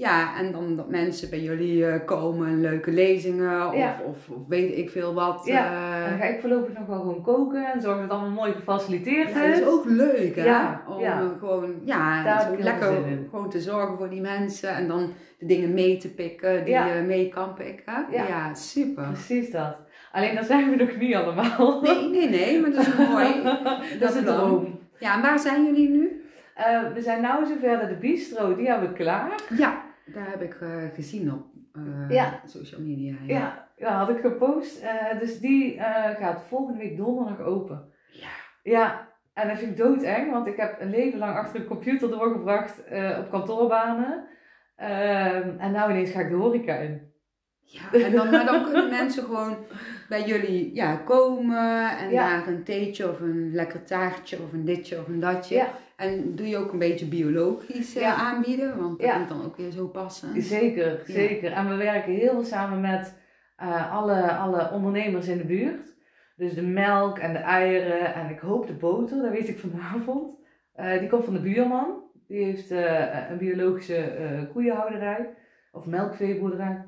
ja, en dan dat mensen bij jullie eh, komen, leuke lezingen of, Ja. of, of weet ik veel wat. Ja, eh. Dan ga ik voorlopig nog wel gewoon koken en zorgen dat het allemaal mooi gefaciliteerd Ja, dat is. is ook leuk, hè? Ja, Om ja. eh, gewoon, ja, Daar lekker gewoon te zorgen voor die mensen en dan de dingen mee te pikken die je mee kan pikken. Ja. Super. Precies dat. Alleen dat zijn we nog niet allemaal. Nee, nee, nee, maar dat is mooi. dat is een plan. droom. Ja, en waar zijn jullie nu? We zijn nu zover dat de bistro, die hebben we klaar. Ja, daar heb ik eh, gezien op Ja. social media. Ja, ja had ik gepost. Eh, dus die gaat volgende week donderdag open. Ja. Ja, en dat vind ik doodeng, want ik heb een leven lang achter een computer doorgebracht op kantoorbanen. Ehm, en nou ineens ga ik de horeca in. Ja, en dan, maar dan kunnen mensen gewoon bij jullie ja, komen en Ja. daar een theetje of een lekker taartje of een ditje of een datje. Ja. En doe je ook een beetje biologisch eh, Ja. aanbieden, want dat moet dan ook weer zo passen. Zeker, Ja. zeker. En we werken heel veel samen met eh, alle, alle ondernemers in de buurt. Dus de melk en de eieren en ik hoop de boter, dat weet ik vanavond. Eh, die komt van de buurman. Die heeft een biologische koeienhouderij of melkveeboerderij.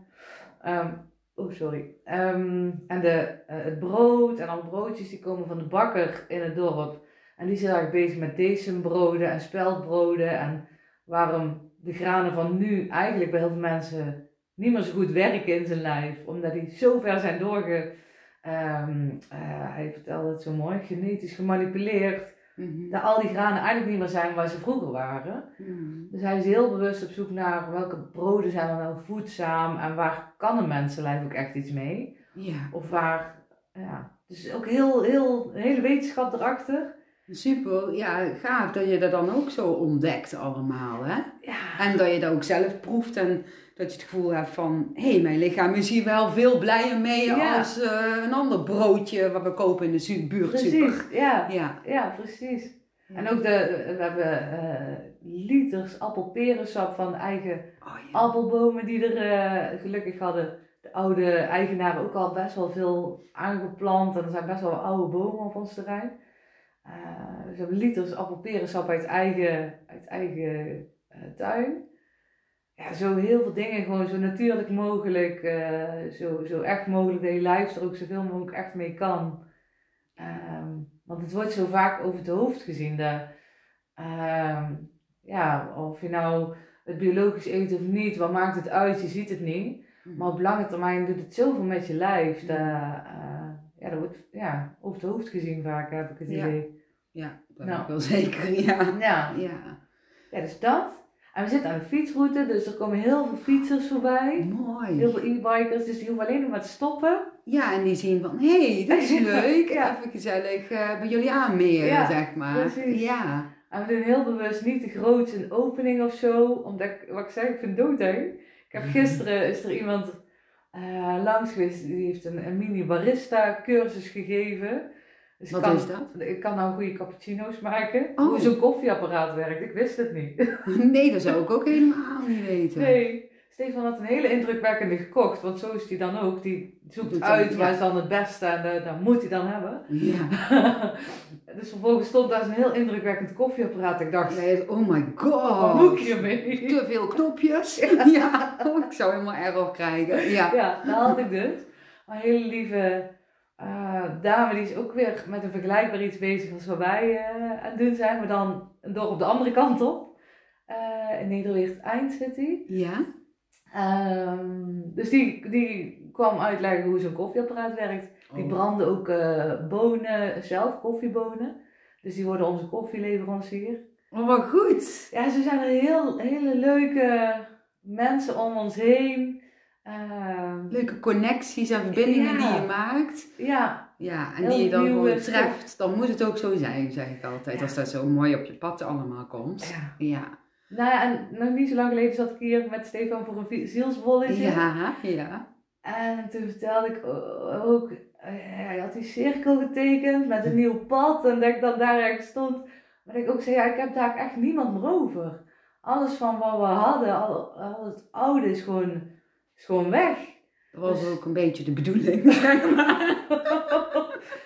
Ehm, oh, sorry. Ehm, en de, eh, het brood en alle broodjes die komen van de bakker in het dorp. En die heel erg bezig met decembroden en speldbroden. En waarom de granen van nu eigenlijk bij heel veel mensen niet meer zo goed werken in zijn lijf. Omdat die zo ver zijn doorge... ehm, eh, hij vertelde het zo mooi, genetisch gemanipuleerd. Mhm. Dat al die granen eigenlijk niet meer zijn waar ze vroeger waren. Mhm. Dus hij is heel bewust op zoek naar welke broden zijn er nou voedzaam en waar kan een mensenlijf ook echt iets mee. Ja, Of waar, ja, dus ook heel, heel, hele wetenschap erachter. super. Ja, gaaf dat je dat dan ook zo ontdekt allemaal, hè? Ja, En dat je dat ook zelf proeft en dat je het gevoel hebt van... Hé, hey, mijn lichaam is hier wel veel blijer mee Ja. als eh, een ander broodje wat we kopen in de buurtsuper. precies. Ja, Ja. ja, precies. En ook de, we hebben eh, liters appelperensap van eigen Oh, ja. appelbomen die er eh, gelukkig hadden de oude eigenaren ook al best wel veel aangeplant. En er zijn best wel oude bomen op ons terrein. Dus we hebben liters appelperensap uit eigen, uit eigen tuin. Ja, zo heel veel dingen gewoon zo natuurlijk mogelijk. eh, zo, zo echt mogelijk dat je lijf er ook zoveel mogelijk echt mee kan. Ehm, want het wordt zo vaak over het hoofd gezien. Dat, ehm, ja, of je nou het biologisch eet of niet, wat maakt het uit? Je ziet het niet. Maar op lange termijn doet het zoveel met je lijf. Dat, eh, ja, dat wordt ja, over het hoofd gezien vaak, heb ik het Ja. idee. Ja, dat Nou. wel zeker, ja. Ja. Ja, ja, dus dat. En we zitten aan de fietsroute, dus er komen heel veel fietsers voorbij. Heel mooi. veel e-bikers, dus die hoeven alleen nog maar te stoppen. Ja, en die zien van, hé, hey, dat is leuk. Ja. Even gezellig eh, bij jullie aanmeren, Ja, zeg maar. precies. Ja. En we doen heel bewust niet te groot een opening of zo, omdat ik, wat ik zei, ik vind doodeng. Ik heb gisteren, is er iemand eh, langs geweest, die heeft een, een mini barista cursus gegeven. Dus ik Wat kan, is dat? Ik kan nou goede cappuccino's maken. Oh. Hoe zo'n koffieapparaat werkt, ik wist het niet. Nee, dat zou ik ook helemaal niet weten. Nee. Stefan had een hele indrukwekkende gekocht, want zo is hij dan ook. Die zoekt Doet dan, uit ja. waar is dan het beste en eh, dat moet hij dan hebben. Ja. dus vervolgens stond daar zo'n heel indrukwekkend koffieapparaat. Ik dacht, Ja, Oh my wat moet god. hiermee? Te veel knopjes. Ja. Oh, ik zou helemaal error krijgen. Ja. Ja, dat had ik dus. Een hele lieve eh, dame, die is ook weer met een vergelijkbaar iets bezig als wat wij eh, aan het doen zijn, maar dan een dorp op de andere kant op. Eh, in Nederweert Eind zit die. Ja. Ehm, dus die, die kwam uitleggen hoe zo'n koffieapparaat werkt. Die Oh. branden ook bonen zelf, koffiebonen. Dus die worden onze koffieleverancier. Oh, wat goed. Ja, ze zijn er heel, hele leuke mensen om ons heen. Ehm, Leuke connecties en verbindingen Ja. die je maakt. ja, Ja, en Heel die je dan gewoon treft. Dan moet het ook zo zijn, zeg ik altijd. Ja. Als dat zo mooi op je pad allemaal komt. ja. Ja. Nou ja, en nog niet zo lang geleden zat ik hier met Stefan voor een zielsbolletje. Ja, ja. En toen vertelde ik ook, eh, hij had die cirkel getekend met een nieuw pad en dat ik dan daar ergens stond. Maar ik ook zei, ja, ik heb daar echt niemand meer over. Alles van wat we hadden, al, al het oude is gewoon, is gewoon weg. Dat was Dus- ook een beetje de bedoeling, zeg maar.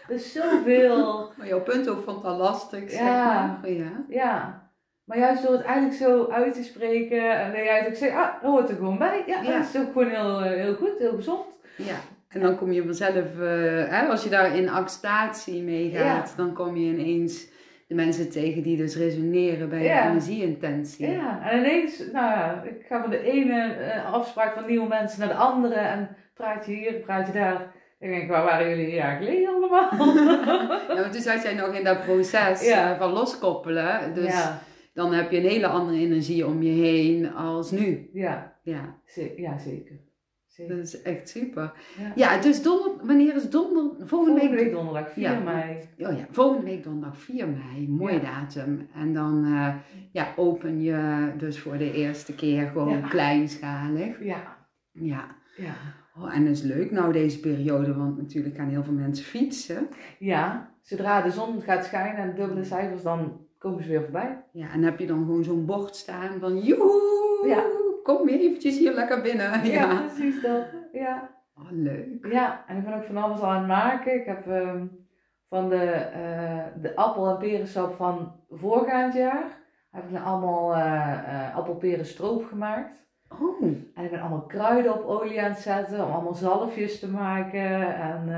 is zoveel. Maar jouw punt ook vond dat lastig, zeg Ja. maar. Ja. Ja, maar juist door het eigenlijk zo uit te spreken en dat jij ook zegt, ah, dat hoort er gewoon bij. Ja, Ja. dat is ook gewoon heel, eh, heel goed, heel gezond. ja. En dan kom je vanzelf, eh, hè, als je daar in acceptatie mee gaat, dan kom je ineens de mensen tegen die dus resoneren bij Ja. je energieintentie. Ja, en ineens, nou ja, ik ga van de ene eh, afspraak van nieuwe mensen naar de andere en praat je hier, praat je daar. Ik denk, waar waren jullie een jaar geleden allemaal? Ja, want toen zat jij nog in dat proces Ja. van loskoppelen. Dus ja, dan heb je een hele andere energie om je heen als nu. ja, Ja, ze- ja zeker. Zeker. dat is echt super. Ja. Ja, dus donder, wanneer is donder? Volgende, Volgende week. week donderdag, 4 Ja. mei. Oh ja, volgende week donderdag 4 mei. Mooie Ja. datum. En dan eh, ja, open je dus voor de eerste keer gewoon kleinschalig. Ja, Ja. ja. Oh, en dat is leuk nou deze periode, want natuurlijk gaan heel veel mensen fietsen. Ja, zodra de zon gaat schijnen en dubbele cijfers, dan komen ze weer voorbij. Ja, en heb je dan gewoon zo'n bord staan van joehoe, Ja. Kom eventjes hier lekker binnen. Ja. precies dat. Ja. Oh, leuk. ja, en ik ben ook van alles aan het maken. Ik heb ehm, van de, eh, de appel- en perensap van voorgaand jaar, heb ik dan allemaal eh eh appelperen stroop gemaakt. Oh, En ik ben allemaal kruiden op olie aan het zetten om allemaal zalfjes te maken en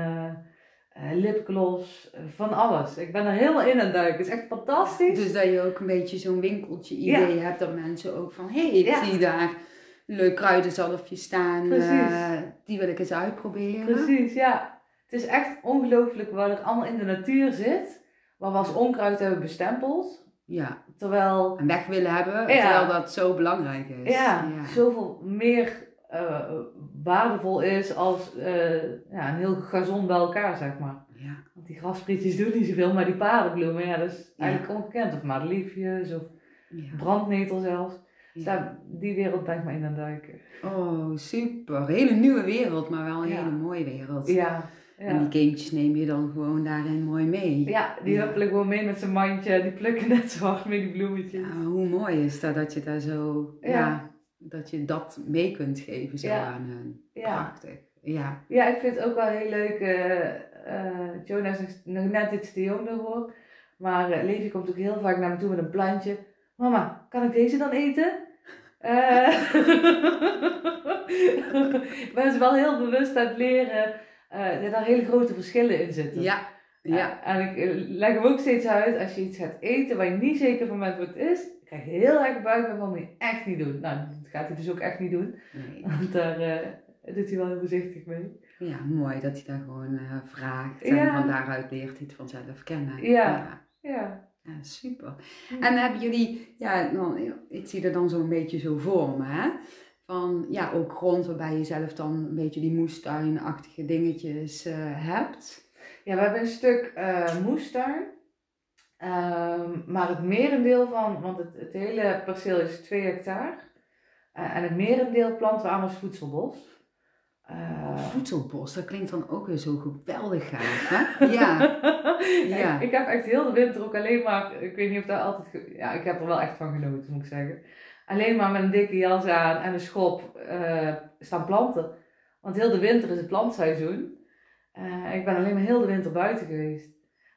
lipgloss, eh, van alles. Ik ben er helemaal in aan het duiken. Het is echt fantastisch. dus dat je ook een beetje zo'n winkeltje idee hebt dat mensen ook van, hé, hey, ik Ja. zie daar een leuk kruidenzalfje staan, Precies. eh, die wil ik eens uitproberen. Precies, ja. Het is echt ongelooflijk wat er allemaal in de natuur zit. Wat we als onkruid hebben bestempeld. Ja, Terwijl, en weg willen hebben, Ja. terwijl dat zo belangrijk is. ja, zoveel meer eh, waardevol is als eh, ja, een heel gazon bij elkaar, zeg maar. Ja. Want die grasprietjes doen niet zoveel, maar die paardenbloemen, ja, dat is Ja. eigenlijk ongekend. Of madeliefjes, of Ja. brandnetel zelfs. Dus daar, die wereld ben ik maar in aan duiken. Oh, super. Hele nieuwe wereld, maar wel een hele mooie wereld. Ja, En die kindjes neem je dan gewoon daarin mooi mee. Ja, die huppelen gewoon mee met zijn mandje. Die plukken net zo hard mee die bloemetjes. Hoe mooi is dat dat je daar zo, ja. Dat je dat mee kunt geven zo Ja. aan hun. Ja. Prachtig. Ja. Ja, ik vind het ook wel heel leuk. eh eh, Jonas is nog net iets te jong daarvoor. Maar eh Levi komt ook heel vaak naar me toe met een plantje. Mama, kan ik deze dan eten? Eh ik ben ze wel heel bewust aan het leren eh, dat daar hele grote verschillen in zitten. Ja. Ja. Eh, en ik eh, leg hem ook steeds uit, als je iets gaat eten waar je niet zeker van bent wat het is, krijg je heel erg buik en van moet je echt niet doen. Nou, dat gaat hij dus ook echt niet doen. Nee. Want daar eh, doet hij wel heel voorzichtig mee. Ja, mooi dat hij daar gewoon vraagt. En Ja. van daaruit leert hij het vanzelf kennen. Ja. ja. Ja. Ja, super. En hebben jullie, ja, nou, ik zie er dan zo'n beetje zo voor me, hè? Van, ja, ook grond waarbij je zelf dan een beetje die moestuinachtige dingetjes hebt. Ja, we hebben een stuk eh moestuin. Ehm, maar het merendeel van, want het, het hele perceel is 2 hectare. Eh, en het merendeel planten we aan als voedselbos. Eh, Voedselbos, dat klinkt dan ook weer zo geweldig gaaf, hè? Ja. Ja. ik, ik heb echt heel de winter ook alleen maar, ik weet niet of dat altijd, ja, ik heb er wel echt van genoten moet ik zeggen. Alleen maar met een dikke jas aan en een schop staan planten. Want heel de winter is het plantseizoen. Eh, ik ben alleen maar heel de winter buiten geweest.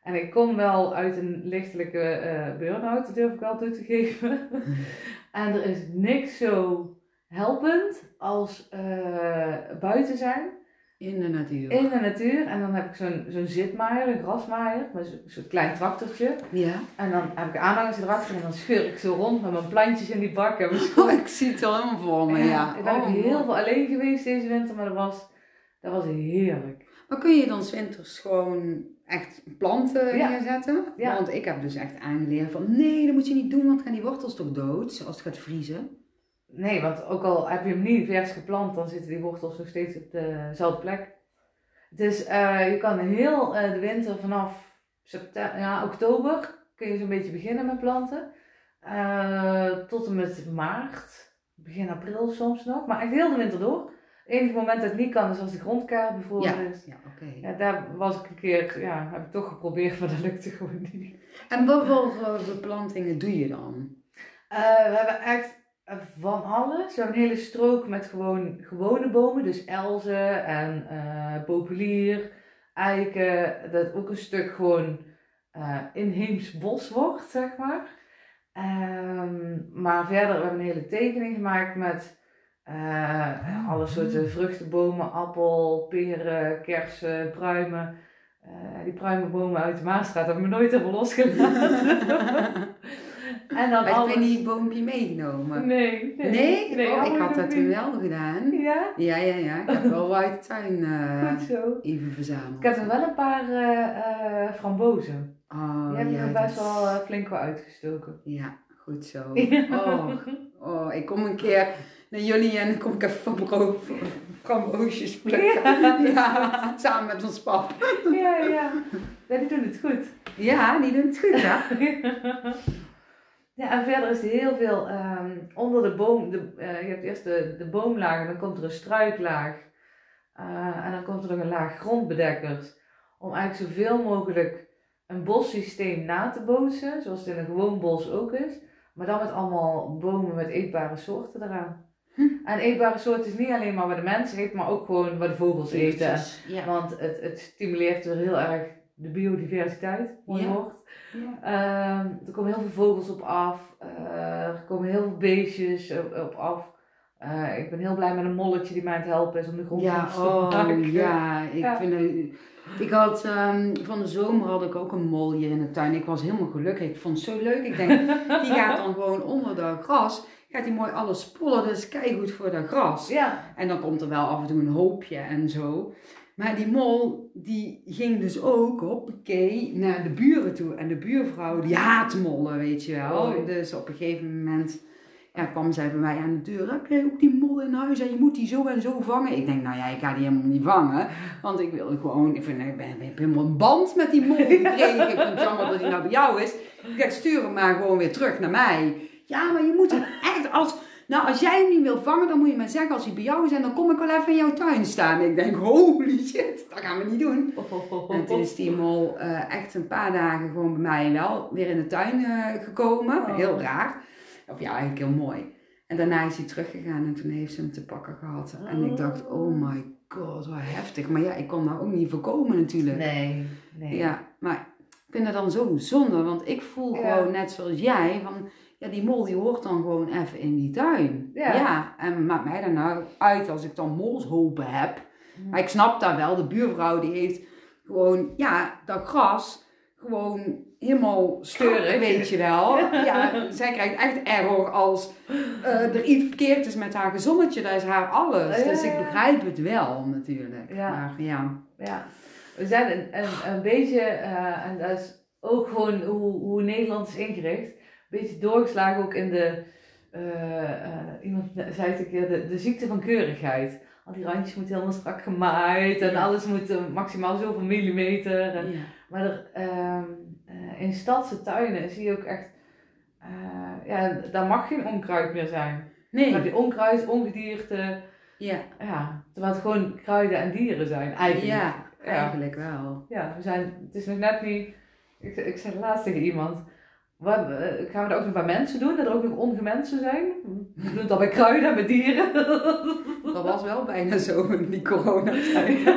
En ik kom wel uit een lichtelijke eh burn-out, dat durf ik wel toe te geven. en er is niks zo helpend als eh, buiten zijn. In de natuur. In de natuur. En dan heb ik zo'n zo'n zitmaaier, een grasmaaier, met zo'n soort klein tractortje. Ja. En dan heb ik aanhangers erachter en dan scheur ik zo rond met mijn plantjes in die bak en Oh, ik zie het al helemaal voor me, ja. Ik ben ook Oh, heel veel alleen geweest deze winter, maar dat was, dat was heerlijk. Maar kun je dan 's winters gewoon echt planten Ja. neerzetten? Ja. Want ik heb dus echt aangeleerd van, nee, dat moet je niet doen, want dan gaan die wortels toch dood, als het gaat vriezen. Nee, want ook al heb je hem niet vers geplant, dan zitten die wortels nog steeds op dezelfde plek. Dus je kan heel eh, de winter vanaf september, ja, oktober kun je zo'n beetje beginnen met planten. Eh, tot en met maart, begin april soms nog, maar echt heel de winter door. Het enige moment dat het niet kan is als de grondkaart bevroren Ja, is. ja oké. Ja, daar was ik een keer, ja, heb ik toch geprobeerd, maar dat lukte gewoon niet. En wat voor beplantingen doe je dan? Eh, we hebben echt van alles. We hebben een hele strook met gewoon gewone bomen, dus elzen en eh, populier, eiken. Dat ook een stuk gewoon eh, inheems bos wordt, zeg maar. Ehm, maar verder, we hebben een hele tekening gemaakt met eh, alle soorten vruchtenbomen, appel, peren, kersen, pruimen. Eh, die pruimenbomen uit de Maasstraat hebben we nooit helemaal losgelaten. en dan Heb je alles... die boompje meegenomen? Nee, nee. Nee? Oh, ik had dat toen niet. wel gedaan. Ja, Ja, ja, ja. Ik heb wel uit de tuin eh, goed zo. even verzameld. Ik heb er wel een paar frambozen. Oh, Die hebben ja, er best wel flink wel uitgestoken. Ja, goed zo. Ja. Oh, oh, ik kom een keer naar jullie en dan kom ik even van framboosjes plukken. Ja. Ja, samen met ons pap. ja, ja. Ja, die doen het goed. Ja, die doen het goed, ja. Ja, en verder is er heel veel ehm, onder de boom. De, eh, je hebt eerst de, de boomlaag en dan komt er een struiklaag. Eh, en dan komt er nog een laag grondbedekkers. Om eigenlijk zoveel mogelijk een bossysteem na te bootsen, zoals het in een gewoon bos ook is. Maar dan met allemaal bomen met eetbare soorten eraan. Hm. En eetbare soorten is niet alleen maar wat de mens eet, maar ook gewoon wat de vogels eten. Ja. Want het, het stimuleert weer heel erg de biodiversiteit, mooi Ja. woord. ja. Ehm, er komen heel veel vogels op af. eh, er komen heel veel beestjes op, op af. Eh, ik ben heel blij met een molletje die mij aan het helpen is om de grond Ja, te oh maken. ja. Ik, Ja. Vind ik had ehm, van de zomer had ik ook een mol hier in de tuin. Ik was helemaal gelukkig. Ik vond het zo leuk. Ik denk, die gaat dan gewoon onder dat gras. Gaat die mooi alles spollen. Dat is keigoed voor dat gras. Ja, En dan komt er wel af en toe een hoopje en zo. Maar die mol, die ging dus ook, hoppakee, naar de buren toe. En de buurvrouw, die haat mollen, weet je wel. Dus op een gegeven moment ja, kwam zij bij mij aan de deur. Heb jij ook die mol in huis en je moet die zo en zo vangen? Ik denk, nou ja, ik ga die helemaal niet vangen. Want ik wilde gewoon, ik, vind, ik, ben, ik heb helemaal een band met die mol gekregen. Ik vind het jammer dat hij nou bij jou is. Ik zeg, stuur hem maar gewoon weer terug naar mij. Ja, maar je moet hem echt als... Nou, als jij hem niet wil vangen, dan moet je maar zeggen als hij bij jou is en dan kom ik wel even in jouw tuin staan. Ik denk, holy shit, dat gaan we niet doen. En toen is die mol eh, echt een paar dagen gewoon bij mij wel weer in de tuin eh, gekomen. Oh. Heel raar. Of ja, eigenlijk heel mooi. En daarna is hij teruggegaan en toen heeft ze hem te pakken gehad. En ik dacht, oh my god, wat heftig. Maar ja, ik kon daar ook niet voorkomen natuurlijk. nee, nee. Ja, maar ik vind het dan zo zonde, want ik voel Ja. gewoon net zoals jij van, ja, die mol die hoort dan gewoon even in die tuin. Ja. en maakt mij dan nou uit als ik dan molshopen heb. Hm. Maar ik snap daar wel, de buurvrouw die heeft gewoon, ja, dat gras gewoon helemaal steurig, Steurig. weet je wel. Ja, zij krijgt echt error als eh, er iets verkeerd is met haar gezonnetje, dat is haar alles. Ja, Dus ik begrijp het wel natuurlijk. Ja. Maar ja, Ja, we zijn een, een, een beetje, eh, en dat is ook gewoon hoe, hoe Nederland is ingericht, beetje doorgeslagen ook in de, eh, eh, iemand zei het een keer, de, de ziekte van keurigheid. Al die randjes moeten helemaal strak gemaaid en Ja. alles moet eh, maximaal zoveel millimeter. En, ja. maar er, ehm, eh, in stadse tuinen zie je ook echt, ja, daar mag geen onkruid meer zijn. Nee, je onkruid, ongedierte, ja. ja, terwijl het gewoon kruiden en dieren zijn eigenlijk. Ja, eigenlijk wel. Ja, we zijn, het is nog net niet. Ik, ik zei laatst tegen iemand. Wat, gaan we dat ook nog bij mensen doen? Dat er ook nog ongemensen zijn? We doen bij kruiden en bij dieren. Dat was wel bijna zo in die coronatijd.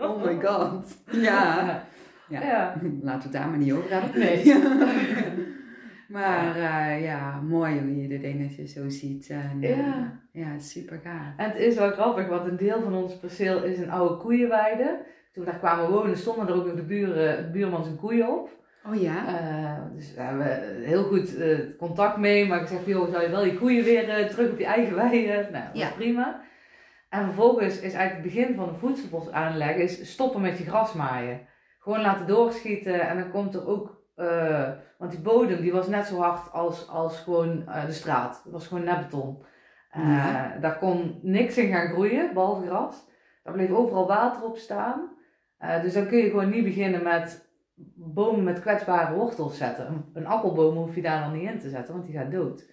Oh my god. Ja. Ja. Ja. Laten we het daar maar niet over hebben. Nee. maar eh, ja, mooi hoe je de dingetjes zo ziet. En, eh, Ja. ja, super gaaf. En het is wel grappig, want een deel van ons perceel is een oude koeienweide. Toen we daar kwamen wonen, stonden er ook nog de, buren, de buurman zijn koeien op. Oh ja? Eh, dus daar hebben we heel goed eh, contact mee. Maar ik zeg van, joh, zou je wel je koeien weer eh, terug op je eigen weide? Nou, dat is Ja. prima. En vervolgens is eigenlijk het begin van een voedselbos aanleggen, is stoppen met je grasmaaien. Gewoon laten doorschieten en dan komt er ook, want die bodem die was net zo hard als, als gewoon de straat. Het was gewoon net beton. Ja. Daar kon niks in gaan groeien, behalve gras. Daar bleef overal water op staan. Dus dan kun je gewoon niet beginnen met bomen met kwetsbare wortels zetten. Een, appelboom hoef je daar dan niet in te zetten, want die gaat dood.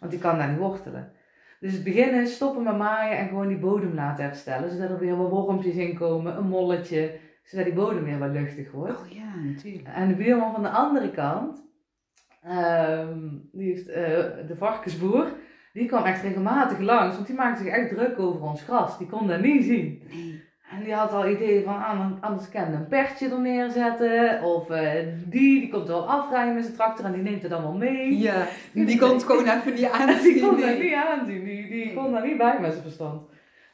Want die kan daar niet wortelen. Dus het begin is stoppen met maaien en gewoon die bodem laten herstellen. Zodat er weer wat wormpjes in komen, een molletje. Zodat die bodem weer wat luchtig wordt. Oh ja, natuurlijk. En de buurman van de andere kant, ehm, die heeft, eh, de varkensboer, die kwam echt regelmatig langs. Want die maakte zich echt druk over ons gras. Die kon dat niet zien. Nee. En die had al ideeën van, ah, anders kan een pertje er neerzetten. Of eh, die, die komt wel afrijden met zijn tractor en die neemt het dan wel mee. Ja, die kon het gewoon even niet En aanzien. die kon dat niet aanzien. Die, die kon daar niet bij met zijn verstand.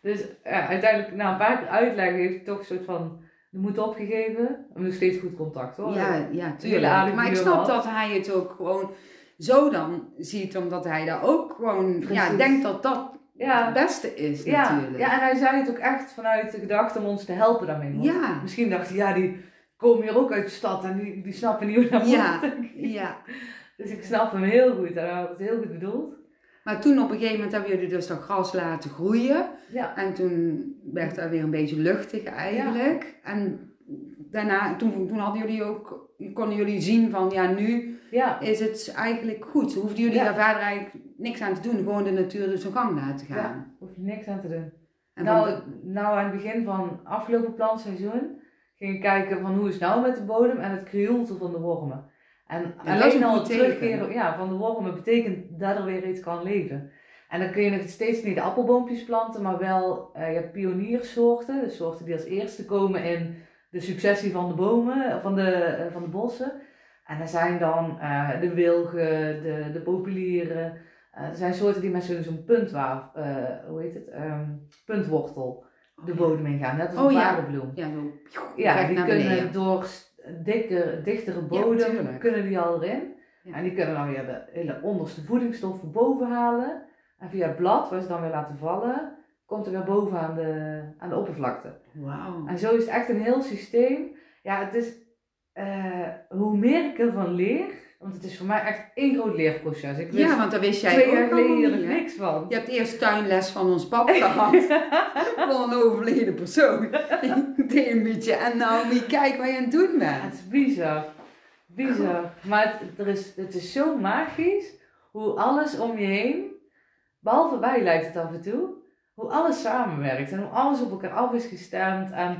Dus ja, uiteindelijk, na een paar keer uitleggen, heeft hij toch een soort van de moed opgegeven. Hebben nog steeds goed contact hoor. Ja, ja, tuurlijk. Maar ik snap dat hij het ook gewoon zo dan ziet, omdat hij daar ook gewoon ja, denkt dat dat Ja. het beste is Ja, natuurlijk. ja, en hij zei het ook echt vanuit de gedachte om ons te helpen daarmee. Ja. Misschien dacht hij, ja, die komen hier ook uit de stad en die, die snappen niet hoe dat Ja. moet. ja. Dus ik snap hem heel goed en hij had het heel goed bedoeld. Maar toen op een gegeven moment hebben jullie dus dat gras laten groeien. Ja, En toen werd dat weer een beetje luchtig eigenlijk. En daarna, toen, toen hadden jullie ook, konden jullie zien van ja, nu ja, is het eigenlijk goed. Hoefden jullie Ja. daar verder eigenlijk niks aan te doen. Gewoon de natuur dus zijn gang laten gaan. ja, hoef je niks aan te doen. En Nou, nou, aan het begin van afgelopen plantseizoen ging ik kijken van hoe is het nou met de bodem en het krioelte van de wormen. En Ja, dat alleen een al het terugkeren ja, van de wormen betekent dat er weer iets kan leven. En dan kun je nog steeds niet de appelboompjes planten, maar wel eh, je hebt pioniersoorten, de soorten die als eerste komen in de successie van de bomen, van de, eh, van de bossen. En er zijn dan eh, de wilgen, de, de populieren. Eh, er zijn soorten die met zo'n zo'n puntwaaf, eh, hoe heet het, Ehm, puntwortel de bodem ingaan. Net als Oh, een ja. paardenbloem. ja, zo, Ja, recht die kunnen door dikke, dichtere bodem, kunnen die al erin. Ja. En die kunnen dan weer de hele onderste voedingsstoffen boven halen. En via het blad, waar ze dan weer laten vallen, komt er weer boven aan de, aan de oppervlakte. Wauw. En zo is het echt een heel systeem. Ja, het is, eh, hoe meer ik ervan leer, want het is voor mij echt één groot leerproces. Ik Ja, want daar wist jij twee ook jaar geleden niet, niks van. Je hebt eerst tuinles van ons pap gehad. van een overleden persoon. Deed een beetje. En nou, wie kijk wat je aan het doen Ja, het bent. is bizar. Bizar. Maar het, er is, het is zo magisch hoe alles om je heen, behalve bij lijkt het af en toe, hoe alles samenwerkt en hoe alles op elkaar af is gestemd. En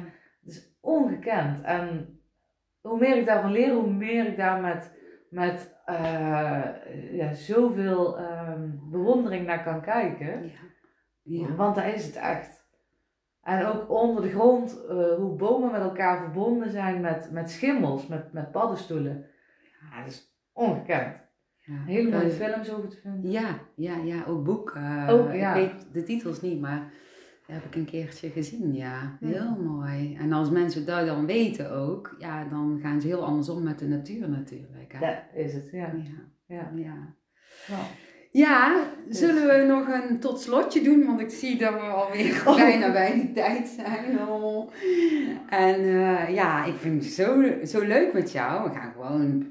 het is ongekend. En hoe meer ik daarvan leer, hoe meer ik daar met, met eh, ja, zoveel ehm, bewondering naar kan kijken. Ja. Ja. Want daar is het echt. En ook onder de grond, eh, hoe bomen met elkaar verbonden zijn met, met schimmels, met, met paddenstoelen. Ja, dat is ongekend. Ja. Hele mooie Dat- films over te vinden. Ja, ja, ja, ook boek. eh, ja. Ik weet de titels niet, maar dat heb ik een keertje gezien, ja. Ja. Heel mooi. En als mensen dat dan weten ook, ja, dan gaan ze heel anders om met de natuur natuurlijk. Hè? Dat is het, ja. Ja, ja. ja. Ja, zullen we nog een tot slotje doen? Want ik zie dat we alweer Oh. bijna bij die tijd zijn. Oh. En eh, ja, ik vind het zo, zo leuk met jou. We gaan gewoon,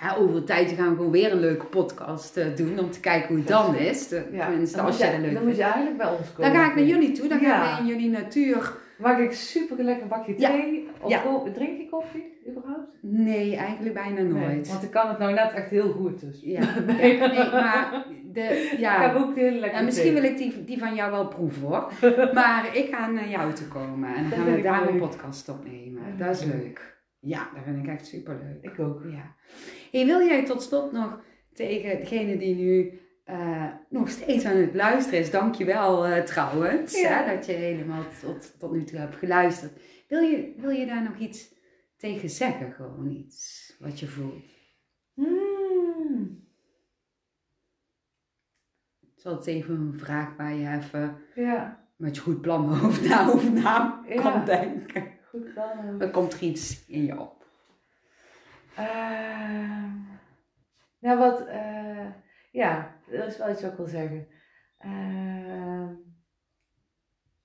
ja, over een tijdje gaan we gewoon weer een leuke podcast eh, doen. Om te kijken hoe het dan is. De- ja. Dan, als je, dat leuk dan moet je eigenlijk bij ons komen. Dan ga ik naar jullie toe. Dan Ja. gaan we in jullie natuur. Maak ik super lekker bakje thee. Of drink je koffie überhaupt? Nee, eigenlijk bijna Nee, nooit. want ik kan het nou net echt heel goed. Dus. Ja, nee, maar de, Ik ja. heb ook heel lekker Ja, misschien wil ik die, die van jou wel proeven hoor. Maar ik ga naar jou toe komen en dan gaan we ik daar een podcast opnemen. Dat is leuk. Ja, dat vind ik echt super leuk. Ik ook. Ja. Hey, wil jij tot slot nog tegen degene die nu eh, nog steeds aan het luisteren is, dankjewel eh trouwens, Ja. hè, dat je helemaal tot, tot nu toe hebt geluisterd. Wil je, wil je daar nog iets tegen zeggen? Gewoon iets wat je voelt. Mm. Zal het even een vraag waar je even Ja, met je goed plan over na, over na Ja. kan denken. Goed dan. Dan komt er iets in je op. Ehm, nou, wat, eh, ja, dat is wel iets wat ik wil zeggen. Ehm,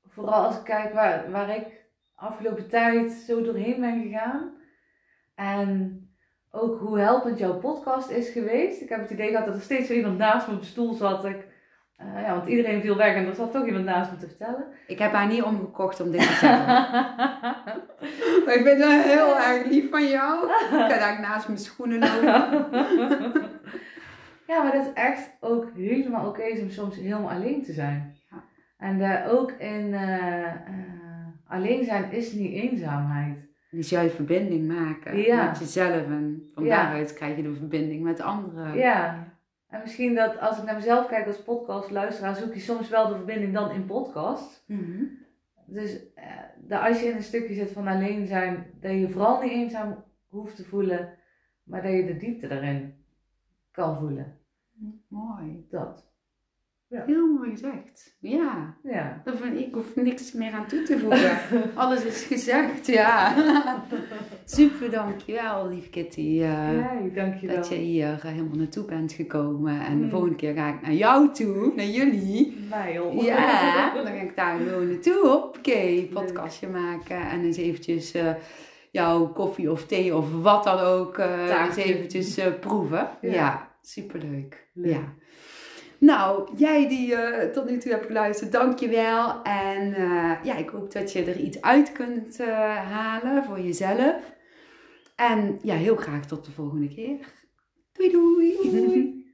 vooral als ik kijk waar, waar ik afgelopen tijd zo doorheen ben gegaan. En ook hoe helpend jouw podcast is geweest. Ik heb het idee gehad dat er steeds weer iemand naast me op de stoel zat. Ik, eh, ja, want iedereen viel weg en er zat toch iemand naast me te vertellen. Ik heb haar niet omgekocht om dit te zeggen. maar ik vind het heel erg lief van jou. Ik ga daar naast mijn schoenen lopen. Ja, maar dat is echt ook helemaal oké om soms helemaal alleen te zijn. Ja. En daar ook in eh, eh, alleen zijn is niet eenzaamheid. Dus juist verbinding maken Ja. met jezelf en van Ja. daaruit krijg je de verbinding met anderen. Ja. En misschien dat als ik naar mezelf kijk als podcastluisteraar, zoek je soms wel de verbinding dan in podcast. Mhm. Dus eh, dat als je in een stukje zit van alleen zijn, dat je vooral niet eenzaam hoeft te voelen, maar dat je de diepte daarin kan voelen. Mooi. Dat. Heel mooi gezegd. Ja. Ja. Dat vind ik hoef niks meer aan toe te voegen. Alles is gezegd, ja. Super, dankjewel, lieve Kitty. Nee, dankjewel. dat je hier eh, helemaal naartoe bent gekomen. En de Mm. volgende keer ga ik naar jou toe, naar jullie. Mij joh. Ja, dan ga ik daar gewoon naartoe. Oké, podcastje maken. En eens eventjes eh, jouw koffie of thee of wat dan ook eens eventjes proeven. Ja, Ja. superleuk. Leuk. Ja. Nou, jij die eh, tot nu toe hebt geluisterd, dankjewel. En eh, ja, ik hoop dat je er iets uit kunt eh, halen voor jezelf. En ja, heel graag tot de volgende keer. Doei doei. Doei.